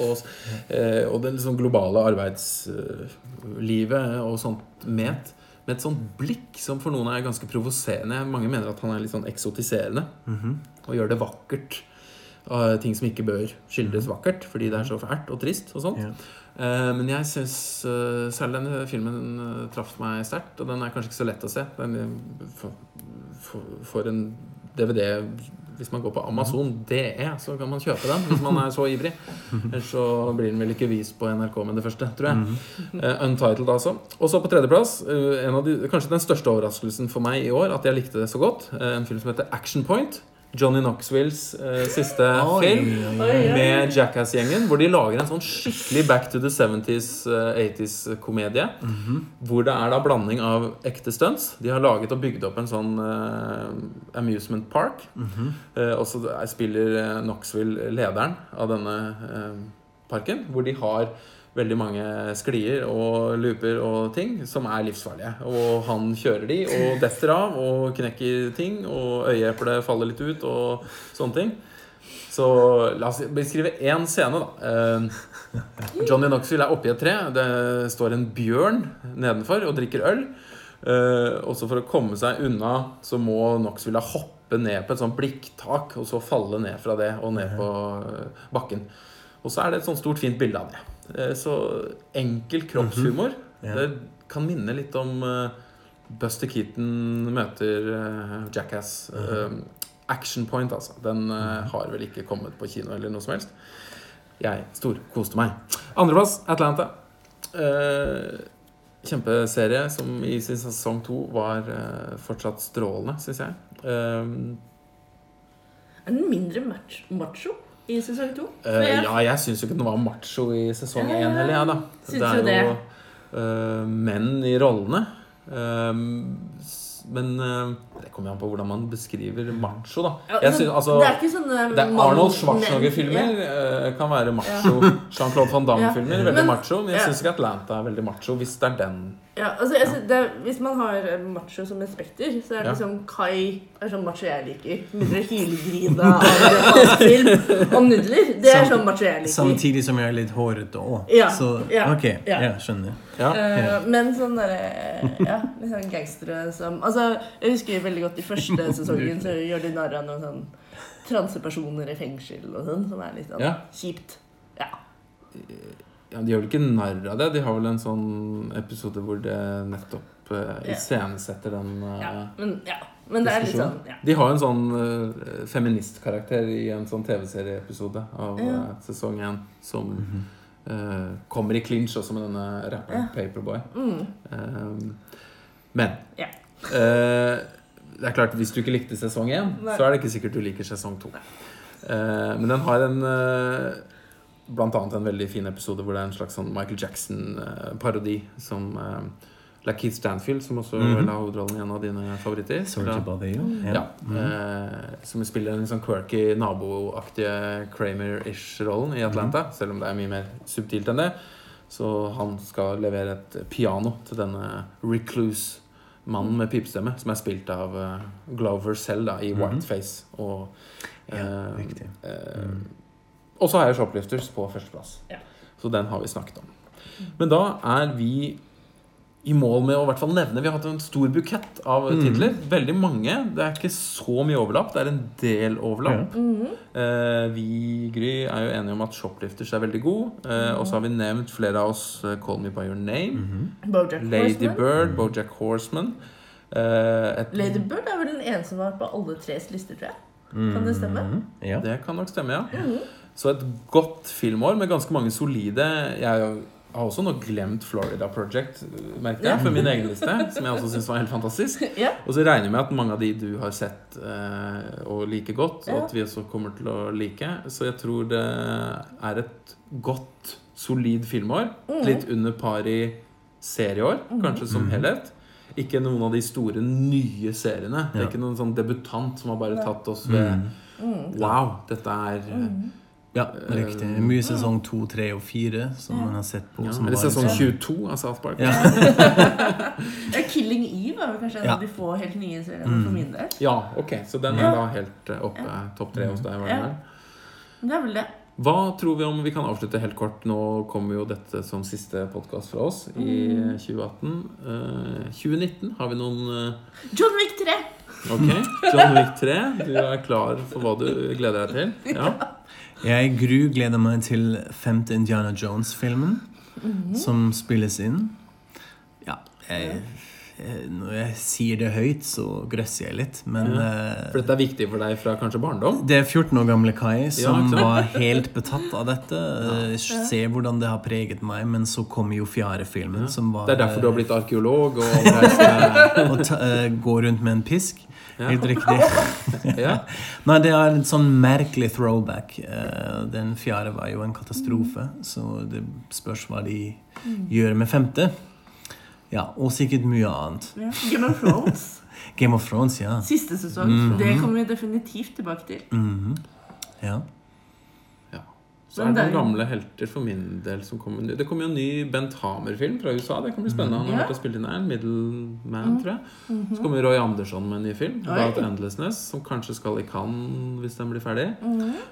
Og, eh, og det liksom globale arbeidslivet og sånt med med et sånt blikk som for noen er ganske provoserende. Mange mener at han er litt sånn eksotiserende og gjør det vakkert. av ting som ikke bør skildres vakkert fordi det er så fælt og trist og sånt. Ja. Eh, Men jeg syns selv denne filmen eh, traff meg sterkt. Og den er kanskje ikke så lett å se. Den får for, for, for en DVD Hvis man går på Amazon.de, så kan man kjøpe den hvis man er så ivrig. Ellers så blir den vel ikke vist på NRK med det første, tror jeg. Uh, Untitled, altså. Og så på tredjeplass, uh, de, kanskje den største overraskelsen for meg i år, at jeg likte det så godt. uh, En film som heter Action Point. Johnny Knoxvilles eh, siste Oi, film oi, oi. Med Jackass-gjengen, hvor de lager en sånn skikkelig back to the 70s, eh, 80s-komedie. Hvor det er da blanding av ekte stunts. De har laget og bygd opp en sånn eh, amusement park. Eh, og så er- spiller eh, Knoxville lederen av denne eh, parken, hvor de har veldig mange sklier og looper og ting som er livsfarlige. Og han kjører de og detter av og knekker ting, og øyeeplet faller litt ut og sånne ting. Så la oss beskrive én scene, da. Eh, Johnny Knoxville er oppi et tre. Det står en bjørn nedenfor og drikker øl. og også for å komme seg unna så må Knoxville hoppe ned på et sånt blikktak og så falle ned fra det og ned på eh, bakken. Og så er det et sånt stort, fint bilde av det. Eh, så enkel kroppshumor. Ja. Det kan minne litt om eh, Buster Keaton møter eh, Jackass. Eh, Action Point, altså. Den eh, har vel ikke kommet på kino eller noe som helst. Jeg storkoste meg. Andreplass Atlanta. Eh, kjempeserie som i sin sesong to var fortsatt strålende, syns jeg. Er den mindre macho i sesong to? Eh, jeg- ja, jeg syns jo ikke den var macho i sesong én heller, jeg, da. Synes det er jo det? eh, menn i rollene. S- men eh, det kommer an på hvordan man beskriver macho, da. Ja, Jeg synes, altså, det er ikke sånne det er Arnold Schwarzenegger-filmer eh, kan være macho. Jean-Claude Van Damme-filmer Ja. veldig Men- macho. Men jeg ja. syns ikke Atlanta er veldig macho, hvis det er den. Ja, altså, jeg synes det, er- Hvis man har macho som et spekter, så er det Ja. liksom Kai er sånn macho jeg liker. Mindre hylgrina av film om nudler. Det er sånn macho jeg liker. Samtidig som jeg er litt hårete òg. Ja, Så ja, ok, ja. skjønner. Ja. Uh, men sånn derre Ja, litt sånn gangstere som Altså, jeg husker veldig godt i første sesongen så gjør de narr av noen sånn transepersoner i fengsel og sånn, som er litt sånn Ja. kjipt. Ja. Ja, De gjør vel ikke narr av det? De har vel en sånn episode hvor det nettopp uh, iscenesetter den uh, ja. Men, ja. men det er litt sånn ja. De har jo en sånn uh, feministkarakter i en sånn TV-serieepisode av Ja. eh, sesong én som uh, kommer i clinch også med denne rapperen Ja. Paperboy. Mm. Um, men Ja. Eh, det er klart, hvis du ikke likte sesong én, så er det ikke sikkert du liker sesong to. Uh, men den har en uh, Blant annet en veldig fin episode hvor det er en slags sånn Michael Jackson-parodi som uh, Lakeith Stanfield, som også Mhm. vel har hovedrollen i en av dine favoritter. Sorry bother you. ja. Mhm. eh, som spiller en sånn quirky, naboaktige Kramer-ish-rollen i Atlanta. Selv om det er mye mer subtilt enn det. Så han skal levere et piano til denne recluse-mannen med pipestemme, som er spilt av eh, Glover selv da, i Mhm. Whiteface. Og, Ja, eh, riktig. eh, Mm. og så har jeg Shoplifters på førsteplass. Ja. Så den har vi snakket om. Men da er vi i mål med å i hvert fall nevne Vi har hatt en stor bukett av Mm. titler. Veldig mange. Det er ikke så mye overlapp. Det er en del overlapp. Mhm. Eh, vi Gry, er jo enige om at Shoplifters er veldig god. Eh, og så har vi nevnt flere av oss eh, Call Me By Your Name. Mhm. Bojack Lady Horseman. Bird, Bojack Horseman. Eh, et, Lady Bird er vel den ene som har vært på alle tres lister, tror jeg. Kan det stemme? -hmm. Ja. Det kan nok stemme, ja. -hmm. Så et godt filmår med ganske mange solide Jeg har også nå glemt Florida Project, merket jeg, for min egen liste. Som jeg også syns var helt fantastisk. Ja. Og så regner jeg med at mange av de du har sett eh, og liker godt, Ja. og at vi også kommer til å like. Så jeg tror det er et godt, solid filmår. Mhm. Litt under par i serieår, kanskje som Mhm. helhet. Ikke noen av de store, nye seriene. Det er ikke noen sånn debutant som har bare tatt oss ved Mm. Mm. Wow, dette er Mm. Ja, riktig. Er Mye sesong to, tre og fire som man har sett på. ja, som Eller bare- sesong 22 av South Park. Ja. Ja, Killing Eve er kanskje en Ja. av de få helt nye seriene Mm. for min del. Ja, ok, så den er Ja. da helt oppe oppe. Topp tre hos deg. var det Ja. Det er vel det. Hva tror vi om Vi kan avslutte helt kort. Nå kommer jo dette som siste podkast fra oss i Mm. 2018. Uh, 2019 har vi noen uh... John Wick 3. Ok. John Wick 3. Du er klar for hva du gleder deg til? Ja. Jeg Gru gleder meg til femte Indiana Jones-filmen, Mhm. som spilles inn. Ja, jeg, når jeg sier det høyt, så grøsser jeg litt, men ja. For dette er viktig for deg fra kanskje barndom? Det er 14 år gamle Kai som ja, var helt betatt av dette. Ja. Se hvordan det har preget meg, men så kommer jo Fjærefilmen, som var Det er derfor du har blitt arkeolog og og ta, eh, gå rundt med en pisk. Ja. Helt riktig. Ja. Nei, det er en sånn merkelig throwback. Eh, Den fjerde var jo en katastrofe, så det spørs hva de gjør med femte. Ja, og sikkert mye annet. Ja. Game of Thrones. Game of Thrones, ja. Siste sesong. Mhm. Det kommer vi definitivt tilbake til. Mm Ja. ja. Så er Men det det noen gamle helter for min del som kommer Det kommer jo en ny Bent Hamer-film fra USA. Det kan bli spennende. Han har Ja. vært og spilt inn der. Middleman, tror jeg. Så kommer Roy Andersson med en ny film. About Endlessness, som kanskje skal i Cannes hvis den blir ferdig.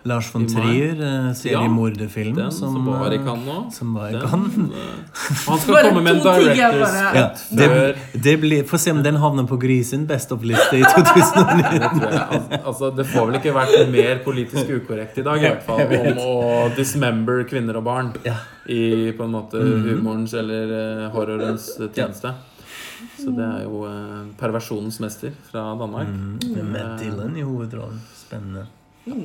Lars von. Trier, eh, ja, Den som, var i eh, Cannes nå. Som var i Den, Cannes. eh, han skal komme med en director's Ja, det, det blir, Få se om den havner på Grisen Best of-liste i 2009. det tror jeg. Altså, det får vel ikke vært mer politisk ukorrekt i dag, i hvert fall, om å dismember kvinner og barn Ja. i på en måte Mhm. humorens eller eh, horrorens eh, tjeneste. Så det er jo eh, perversjonens mester fra Danmark. Mm, med Dylan i hovedrollen. Spennende.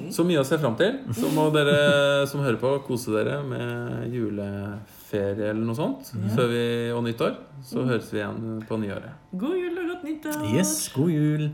Så mye å se fram til. Så må dere som hører på, kose dere med juleferie eller noe sånt før vi, og nyttår. Så høres vi igjen på nyåret. God jul og godt nyttår. Yes, god jul.